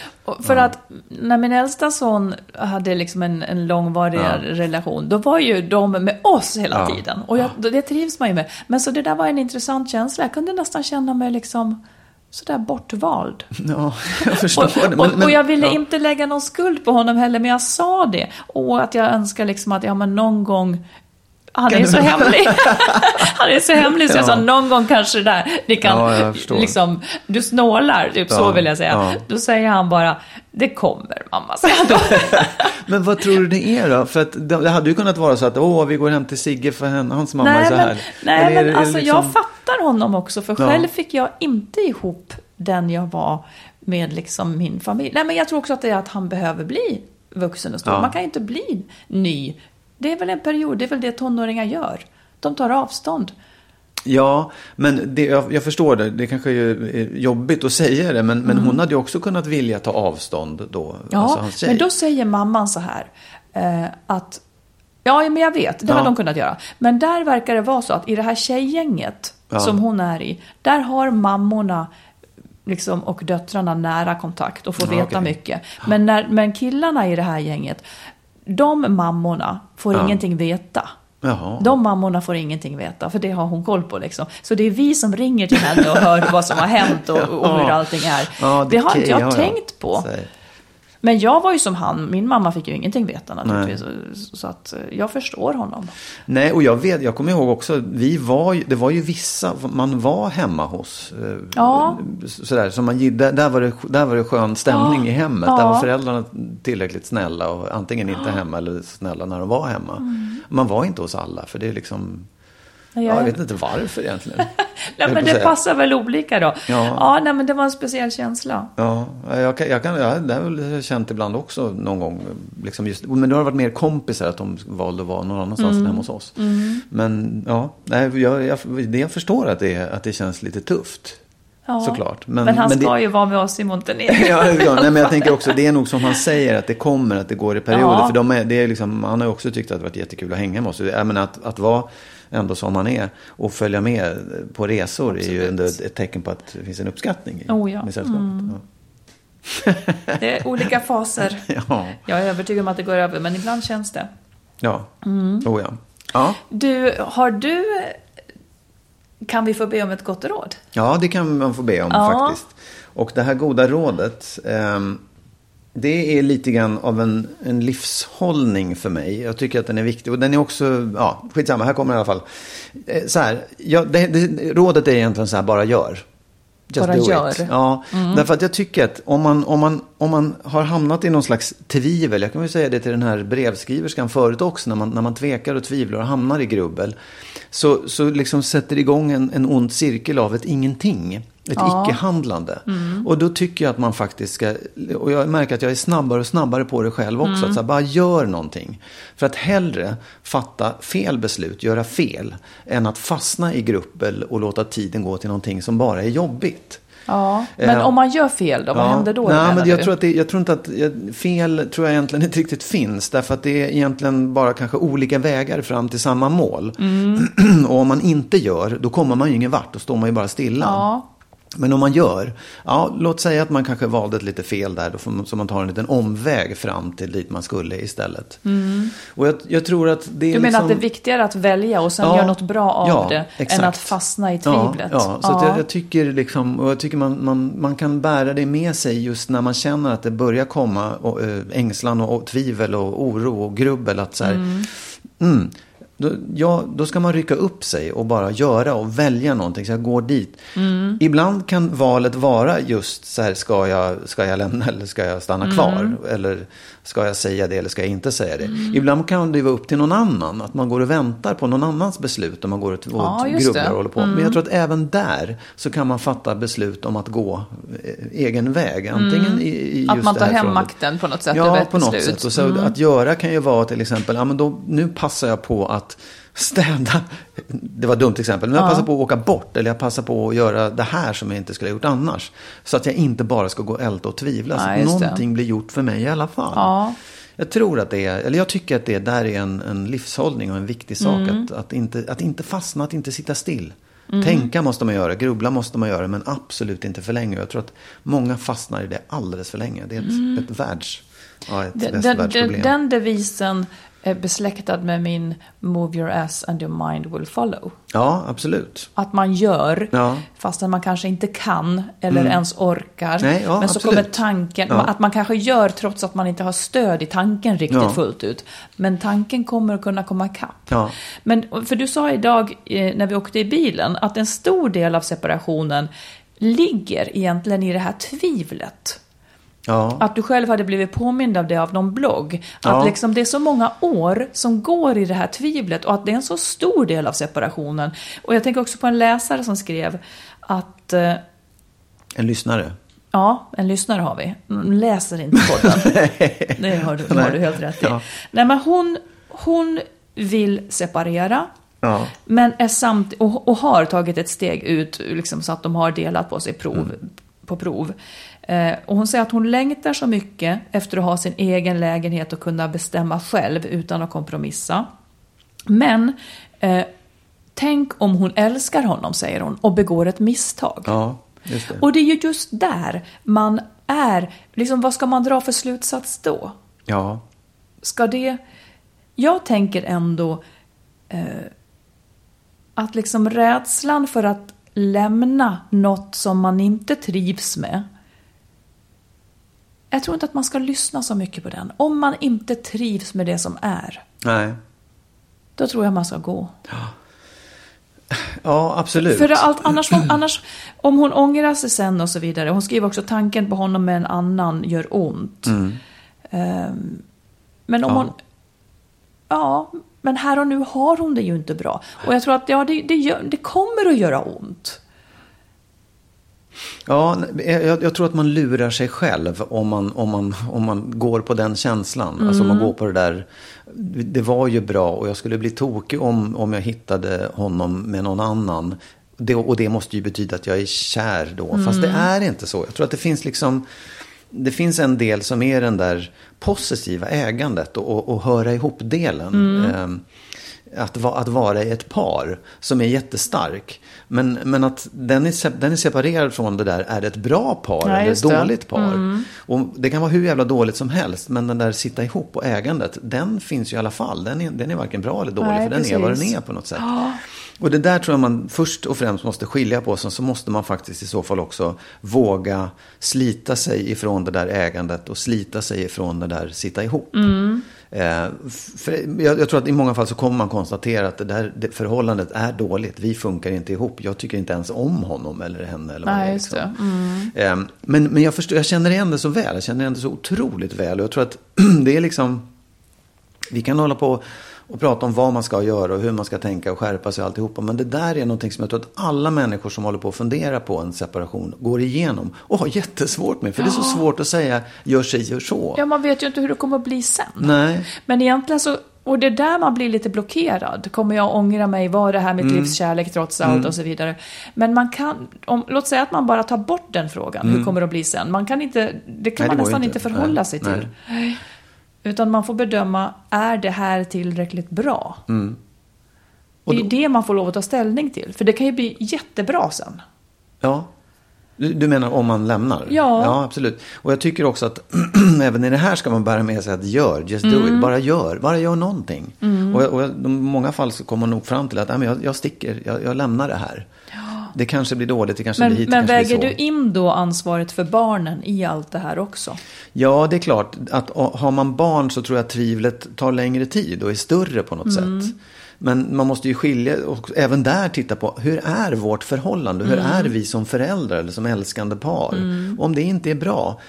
För att när min äldsta son hade liksom en, en långvarig Ja. relation, då var ju de med oss hela Ja. tiden. Och jag, det trivs man ju med. Men så det där var en intressant känsla. Jag kunde nästan känna mig liksom sådär bortvald. <laughs> Ja, jag förstår Och, och, och jag ville ja. inte lägga någon skuld på honom heller, men jag sa det. Och att jag önskar liksom att, ja men någon gång han är så hemlig. <laughs> Han är så hemlig så jag Ja. sa någon gång kanske där, det kan, Ja, liksom, du snålar, typ så Ja, vill jag säga. ja. Då säger han bara, det kommer mamma, säger han då. <laughs> Men vad tror du det är då? För att det, det hade ju kunnat vara så att åh, vi går hem till Sigge för henne, hans mamma är nej så här. men, nej, Eller är men det- är det alltså liksom- jag fattar honom också, för själv fick jag inte ihop den jag var med liksom min familj. Nej men jag tror också att det är att han behöver bli vuxen och stor. Man kan ju inte bli ny. Det är väl en period, det är väl det tonåringar gör. De tar avstånd. Ja, men det, jag, jag förstår det. Det kanske är jobbigt att säga det. Men, men hon hade ju också kunnat vilja ta avstånd då. Mm. Ja, alltså men då säger mamman så här eh, att Ja, men jag vet, det har Ja. de kunnat göra. Men där verkar det vara så att i det här tjejgänget Ja. som hon är i, där har mammorna liksom, och döttrarna nära kontakt och får Ja, veta okej. mycket. Men, när, men killarna i det här gänget, de mammorna får Ja. ingenting veta. Jaha. De mammorna får ingenting veta, för det har hon koll på. Liksom. Så det är vi som ringer till henne och hör vad som har hänt och, och <laughs> hur allting är. Ja, det har okej, inte jag ja, ja. tänkt på. Säg. Men jag var ju som han, min mamma fick ju ingenting veta naturligtvis. Så, så att eh, jag förstår honom. Nej, och jag vet, jag kommer ihåg också, vi var ju, det var ju vissa, man var hemma hos. eh, Ja. Sådär, så man, där, där, var det, där var det skön stämning Ja. i hemmet. Ja. Där var föräldrarna tillräckligt snälla och antingen inte hemma eller snälla när de var hemma. Mm. Man var inte hos alla, för det är liksom, Jag, ja, jag vet inte varför egentligen. <laughs> nej, men det säga. passar väl olika då. Ja. ja nej, men det var en speciell känsla. Ja, jag kan, jag kan, ja, det har jag känt ibland också någon gång. Liksom just, men det har varit mer kompisar att de valde att vara någon annanstans Mm. än hemma hos oss. Men ja, nej, jag, jag, det jag förstår att det, att det känns lite tufft. Ja. Såklart. Men, Men- han men ska det- ju vara med oss i Montenegro. <laughs> Ja, ja, nej, men jag tänker också, det är nog som han <laughs> säger att det kommer, att det går i perioder. Ja. För de är, det är liksom, han har ju också tyckt att det varit jättekul att hänga med oss. Jag menar, att, att vara ändå som han är och följa med på resor är ju ändå ett, tecken på att det finns en uppskattning i, Oh, ja. med sällskapet. <laughs> Det är olika faser. Ja. <laughs> Ja. Jag är övertygad om att det går över, men ibland känns det. Ja, Mm. oh, ja. ja. Du, har du... Kan vi få be om ett gott råd? Ja, det kan man få be om Ja. faktiskt. Och det här goda rådet, ehm, det är lite grann av en, en livshållning för mig. Jag tycker att den är viktig. Och den är också, ja, skitsamma, här kommer den i alla fall. Eh, så här, ja, det, det, rådet är egentligen så här, bara gör. Just Bara do it. gör. Ja, därför att jag tycker att om man, om, man, om man har hamnat i någon slags tvivel, jag kan väl säga det till den här brevskriverskan förut också, när man, när man tvekar och tvivlar och hamnar i grubbel, så, så liksom sätter det igång en, en ond cirkel av ett ingenting. Ett Ja. icke-handlande. Och då tycker jag att man faktiskt ska, och jag märker att jag är snabbare och snabbare på det själv också, att så här, bara gör någonting. För att hellre fatta fel beslut, göra fel, än att fastna i grubbel och låta tiden gå till någonting som bara är jobbigt. Ja, men Eh, om man gör fel då, vad Ja. händer då? Nej, men jag, du? tror att det, jag tror inte att fel tror jag egentligen inte riktigt finns. Därför att det är egentligen bara kanske olika vägar fram till samma mål. Mm. <clears throat> och om man inte gör, då kommer man ju ingen vart. Då står man ju bara stilla. Ja. Men om man gör, ja, låt säga att man kanske valde ett lite fel där, då får man, så man tar en liten omväg fram till dit man skulle istället. Och jag, jag tror att det är Mm. Du menar liksom... att det är viktigare att välja och sen Ja, göra något bra av ja, det, än exakt. att fastna i tvivlet? Ja, ja. så jag, jag tycker liksom, och jag tycker man, man, man kan bära det med sig just när man känner att det börjar komma och, äh, ängslan och, och tvivel och oro och grubbel. Att så här, mm. Då, ja, då ska man rycka upp sig och bara göra och välja någonting. Så jag går dit. Ibland kan valet vara just så här, ska jag, ska jag lämna eller ska jag stanna kvar? Eller ska jag säga det eller ska jag inte säga det? Ibland kan det vara upp till någon annan. Att man går och väntar på någon annans beslut. Och man går och, och Ja, grubblar det. och håller på. Men jag tror att även där så kan man fatta beslut om att gå eh, egen väg. Antingen i, i just Att man tar hem förhållandet. makten på något sätt Ja, på något beslut. sätt. Och så Att göra kan ju vara till exempel, ja men då, nu passar jag på att städa. Det var ett dumt exempel. Men jag passar på att åka bort. Eller jag passar på att göra det här som jag inte skulle ha gjort annars. Så att jag inte bara ska gå och älta och tvivla. Att just det. någonting blir gjort för mig i alla fall. Ja. Jag tror att det är, eller jag tycker att det där är en, en livshållning och en viktig sak. Mm. Att, att, inte, att inte fastna, att inte sitta still. Mm. Tänka måste man göra, grubbla måste man göra, men absolut inte för länge. Jag tror att många fastnar i det alldeles för länge. Det är ett, ett världs... Ja, ett Den, den, den, devisen besläktad med min Move your ass and your mind will follow. Ja, absolut. Att man gör, Ja. fastän man kanske inte kan eller ens orkar. Nej, ja, men så absolut. kommer tanken, Ja. att man kanske gör trots att man inte har stöd i tanken riktigt Ja. fullt ut. Men tanken kommer att kunna komma ikapp. Men, för du sa idag eh, när vi åkte i bilen att en stor del av separationen ligger egentligen i det här tvivlet. Ja. Att du själv hade blivit påmind av det av någon blogg. Att Ja. liksom det är så många år som går i det här tvivlet och att det är en så stor del av separationen. Och jag tänker också på en läsare som skrev att... eh, En lyssnare. Ja, en lyssnare har vi. Mm, Läser inte podden. <laughs> det har du, har du helt rätt i. Ja. Nej, men hon, hon vill separera. Ja. Men är samt, och, och har tagit ett steg ut liksom, så att de har delat på sig prov, på prov. Eh, och hon säger att hon längtar så mycket efter att ha sin egen lägenhet och kunna bestämma själv utan att kompromissa. Men eh, tänk om hon älskar honom, säger hon, och begår ett misstag. Ja, just det. Och det är ju just där man är, liksom vad ska man dra för slutsats då? Ja, Ska det... Jag tänker ändå eh, att liksom rädslan för att lämna något som man inte trivs med. Jag tror inte att man ska lyssna så mycket på den. Om man inte trivs med det som är, nej. då tror jag man ska gå. Ja, absolut. För allt, annars, annars, om hon ångrar sig sen och så vidare. Hon skriver också tanken på honom med en annan gör ont. Ehm, men om Mm. Ja. hon... Ja, men här och nu har hon det ju inte bra. Och jag tror att ja, det, det, gör, det kommer att göra ont. Ja, jag, jag tror att man lurar sig själv om man, om man, om man går på den känslan. Alltså om man går på det där, det var ju bra och jag skulle bli tokig om, om jag hittade honom med någon annan. Det, och det måste ju betyda att jag är kär då. Fast det är inte så. Jag tror att det finns liksom, det finns en del som är den där positiva ägandet och, och, och höra ihop-delen. Ehm, att, va, att vara i ett par som är jättestark. Men, men att den är, den är separerad från det där, är det ett bra par Ja, eller ett just det. dåligt par? Och det kan vara hur jävla dåligt som helst, men den där sitta ihop och ägandet, den finns ju i alla fall. Den är, den är varken bra eller dålig, Nej, för den är vad den är på något sätt. Och det där tror jag man först och främst måste skilja på. Sen så måste man faktiskt i så fall också våga slita sig ifrån det där ägandet och slita sig ifrån det där sitta ihop. Eh, för jag, tror att i många fall så kommer man konstatera att det där det förhållandet är dåligt. Vi funkar inte ihop. Jag tycker inte ens om honom eller henne. Eller vad Nej, det är, liksom. det. Eh, Men, men jag, förstår, jag känner igen det så väl. Jag känner igen det så otroligt väl. Och jag tror att <clears throat> det är liksom... Vi kan hålla på och prata om vad man ska göra och hur man ska tänka och skärpa sig och alltihopa. Men det där är någonting som jag tror att alla människor som håller på att fundera på en separation går igenom och har jättesvårt med. För det är så svårt att säga gör sig, gör så. Ja, man vet ju inte hur det kommer att bli sen. Nej. Men egentligen så, och det är där man blir lite blockerad. Kommer jag ångra mig? Var det här Mm. mitt livs kärlek trots allt och så vidare. Men man kan, om, låt säga att man bara tar bort den frågan. Hur kommer det att bli sen? Man kan inte, det kan Mm. Nej, man nästan inte inte. förhålla Nej. sig till. Utan man får bedöma, är det här tillräckligt bra? Mm. Och det är då- det man får lov att ta ställning till. För det kan ju bli jättebra sen. Ja. Du, menar om man lämnar? Ja. Ja, absolut. Och jag tycker också att <clears throat> även i det här ska man bära med sig att gör, just do Mm. it. Bara gör, bara gör någonting. Och, och i många fall så kommer man nog fram till att nej, men jag, jag sticker, jag, jag lämnar det här. Det kanske blir dåligt, det kanske Men, blir hit, men väger du in då ansvaret för barnen i allt det här också? Ja, det är klart. Att har man barn så tror jag att tvivlet tar längre tid och är större på något Mm. sätt. Men man måste ju skilja och även där titta på hur är vårt förhållande? Hur Mm. är vi som föräldrar eller som älskande par? Om det inte är bra.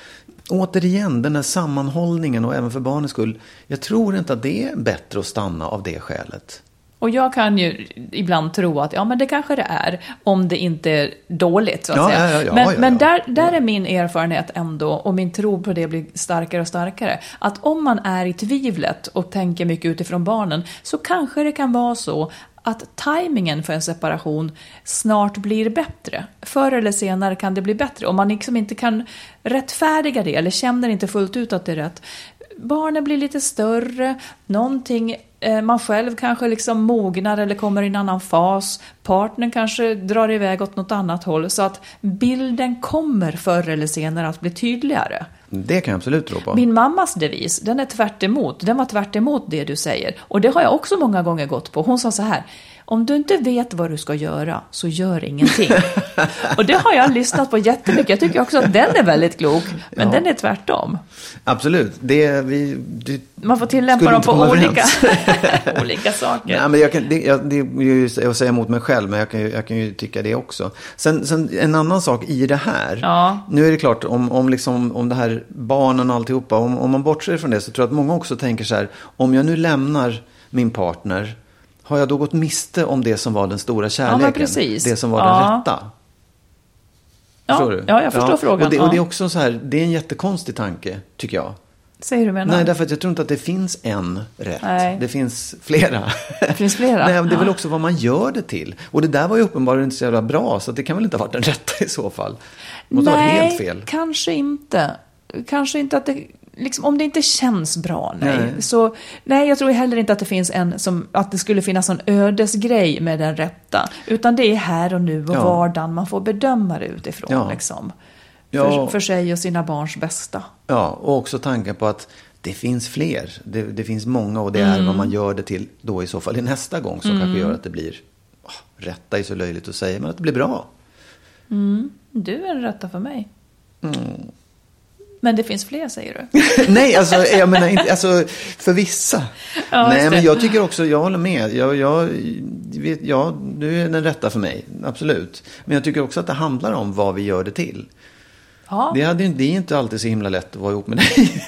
Återigen, den här sammanhållningen och även för barnens skull. Jag tror inte att det är bättre att stanna av det skälet. Och jag kan ju ibland tro att ja, men det kanske det är, om det inte är dåligt. Så att Ja, säga. ja, ja, men men. Där, där är min erfarenhet ändå, och min tro på det blir starkare och starkare, att om man är i tvivlet och tänker mycket utifrån barnen, så kanske det kan vara så att tajmingen för en separation snart blir bättre. Förr eller senare kan det bli bättre. Om man liksom inte kan rättfärdiga det, eller känner inte fullt ut att det är rätt, barnen blir lite större, någonting, man själv kanske liksom mognar eller kommer i en annan fas, partnern kanske drar iväg åt något annat håll, så att bilden kommer förr eller senare att bli tydligare. Det kan jag absolut tro på. Min mammas devis, den är tvärt emot. Den var tvärt emot det du säger. Och det har jag också många gånger gått på. Hon sa så här, om du inte vet vad du ska göra, så gör ingenting. och det har jag lyssnat på jättemycket. Jag tycker också att den är väldigt klok, men Ja. den är tvärtom. Absolut. Det, vi, det, Man får tillämpa dem på olika, <laughs> olika saker. Nej, men jag kan, det, jag, det är ju att säga emot mig själv, men jag kan, ju, jag kan ju tycka det också. Sen, sen en annan sak i det här. Ja. Nu är det klart, om, om, liksom, om det här barnen och alltihopa, om, om man bortser från det så tror jag att många också tänker så här, om jag nu lämnar min partner, har jag då gått miste om det som var den stora kärleken? precis. Det som var Ja. den rätta? Ja, Förstår du? ja, jag förstår frågan, Och det, och det är ja. också så här, det är en jättekonstig tanke, tycker jag. Säger du menar? Nej, därför att jag tror inte att det finns en rätt. Nej. Det finns flera. Det finns flera. <laughs> Nej, det är väl Ja. också vad man gör det till. Och det där var ju uppenbarligen inte så jävla bra, så det kan väl inte ha varit den rätta i så fall. Det måste ha varit helt fel. kanske inte. Kanske inte att det... Liksom, om det inte känns bra, nej. Nej. Så, nej, jag tror heller inte att det finns en som... Att det skulle finnas en ödesgrej med den rätta. Utan det är här och nu och Ja. vardagen man får bedöma det utifrån. Ja. Liksom. Ja. För, för sig och sina barns bästa. Ja, och också tanken på att det finns fler. Det, det finns många och det Mm. är vad man gör det till då i så fall i nästa gång som kanske gör att det blir, åh, rätta är så löjligt att säga, men att det blir bra. Du är den rätta för mig. Mm. Men det finns fler, säger du? <laughs> Nej, alltså, jag menar inte, alltså för vissa. <laughs> Ja, Nej, men jag tycker också, jag håller med. Jag, jag, vet, ja, du är den rätta för mig, absolut. Men jag tycker också att det handlar om vad vi gör det till. Ja, Det, hade, det är inte alltid så himla lätt att vara ihop med dig.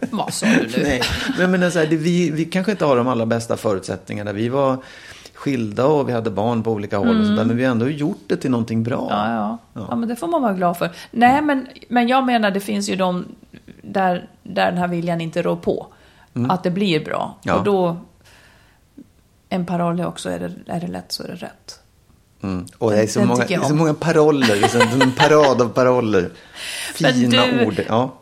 <laughs> vad sa du nu? Nej, men jag menar så här, det, vi, vi kanske inte har de allra bästa förutsättningarna. Vi var skilda och vi hade barn på olika håll och sånt där, men vi har ändå gjort det till någonting bra. Mm. Ja, ja. ja, men det får man vara glad för. Nej, men, men jag menar det finns ju de där, där den här viljan inte rår på. Att det blir bra. Mm. Ja. Och då, en paroll är också, är det, är det lätt så är det rätt. Mm. Och det är så Den många, är så många paroller, liksom, en parad av paroller. <laughs> Fina du- ord. Ja.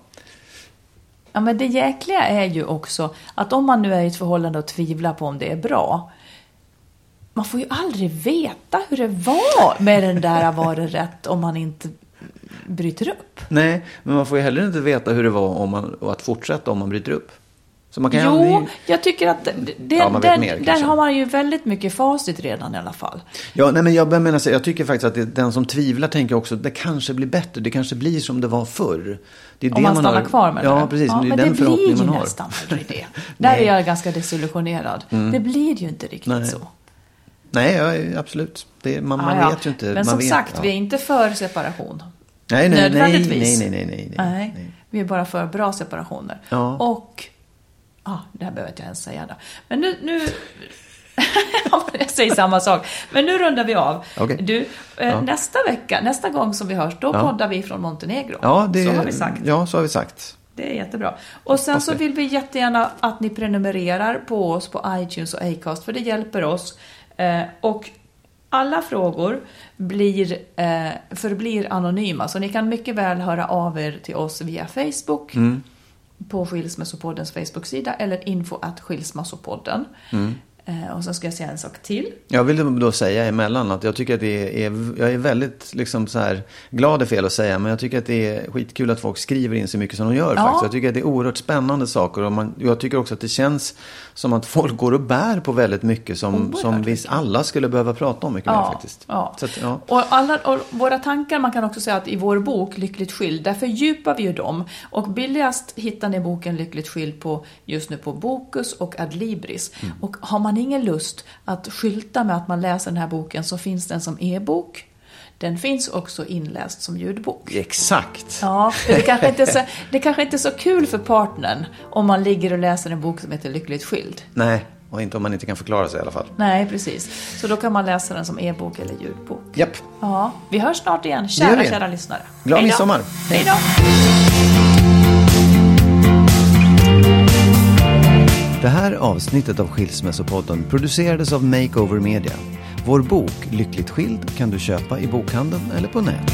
Ja, men det jäkliga är ju också att om man nu är i ett förhållande och tvivlar på om det är bra. Man får ju aldrig veta hur det var med den där var det rätt om man inte bryter upp. Nej, men man får ju heller inte veta hur det var om man, att fortsätta om man bryter upp. Så man kan Jo, aldrig... jag tycker att det, Ja, man den, mer, där har man ju väldigt mycket facit redan i alla fall. Ja, nej, men jag menar så, jag tycker faktiskt att det, den som tvivlar tänker också det kanske blir bättre. Det kanske blir som det var förr. Det är Om det man stannar har, kvar med Ja, det. precis. Ja, det är men den det blir ju man har. nästan aldrig det. <laughs> Där är jag ganska desillusionerad. Det blir ju inte riktigt Nej. så. Nej, ja, absolut. Det, man man Ah, ja. vet ju inte. Men som vet, sagt, ja. vi är inte för separation. nej, nej, nödvändigtvis. nej, nej, nej, nej, Nej, nej. vi är bara för bra separationer. Ja. Och, ah, det här behöver jag inte ens säga då. Men nu, nu <laughs> jag säger samma sak. Men nu rundar vi av. Okej. Du, eh, Ja. nästa vecka, nästa gång som vi hörs, då Ja. poddar vi från Montenegro. Ja, det, Så har vi sagt. Ja, så har vi sagt. Det är jättebra. Och sen så vill vi jättegärna att ni prenumererar på oss på iTunes och Acast, för det hjälper oss. Eh, och alla frågor blir, eh, förblir anonyma, så ni kan mycket väl höra av er till oss via Facebook, Mm. på Skilsmässopoddens Facebook-sida, eller info at skilsmässopodden. Mm. Eh, och sen ska jag säga en sak till. Jag vill då säga emellan att jag tycker att det är, jag är väldigt liksom så här, glad är fel att säga, men jag tycker att det är skitkul att folk skriver in så mycket som de gör Ja. faktiskt. Jag tycker att det är oerhört spännande saker och man, jag tycker också att det känns som att folk går och bär på väldigt mycket som, Oerhört som vi alla skulle behöva prata om mycket mer faktiskt. Ja. Att, ja. Och, alla, och våra tankar, man kan också säga att i vår bok Lyckligt skild, där fördjupar vi ju dem. Och billigast hittar ni boken Lyckligt skild på, just nu på Bokus och Adlibris. Mm. Och har man ingen lust att skylta med att man läser den här boken så finns den som e-bok. Den finns också inläst som ljudbok. Exakt. Ja, det kanske, inte är så, det kanske inte är så kul för partnern om man ligger och läser en bok som heter Lyckligt skild. Nej, och inte om man inte kan förklara sig i alla fall. Nej, precis. Så då kan man läsa den som e-bok eller ljudbok. Japp. Ja, vi hörs snart igen, kära, kära lyssnare. Glad Hej då. midsommar. Hej då. Det här avsnittet av Skilsmässopodden producerades av Makeover Media. Vår bok Lyckligt skild kan du köpa i bokhandeln eller på nätet.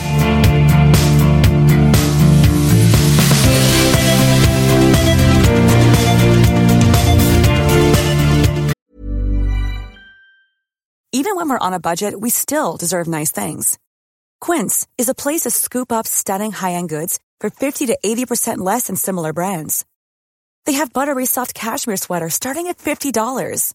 Even when we're on a budget, we still deserve nice things. Quince is a place to scoop up stunning high-end goods for 50 to 80% less than similar brands. They have buttery soft cashmere sweaters starting at $50,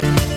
Thank you.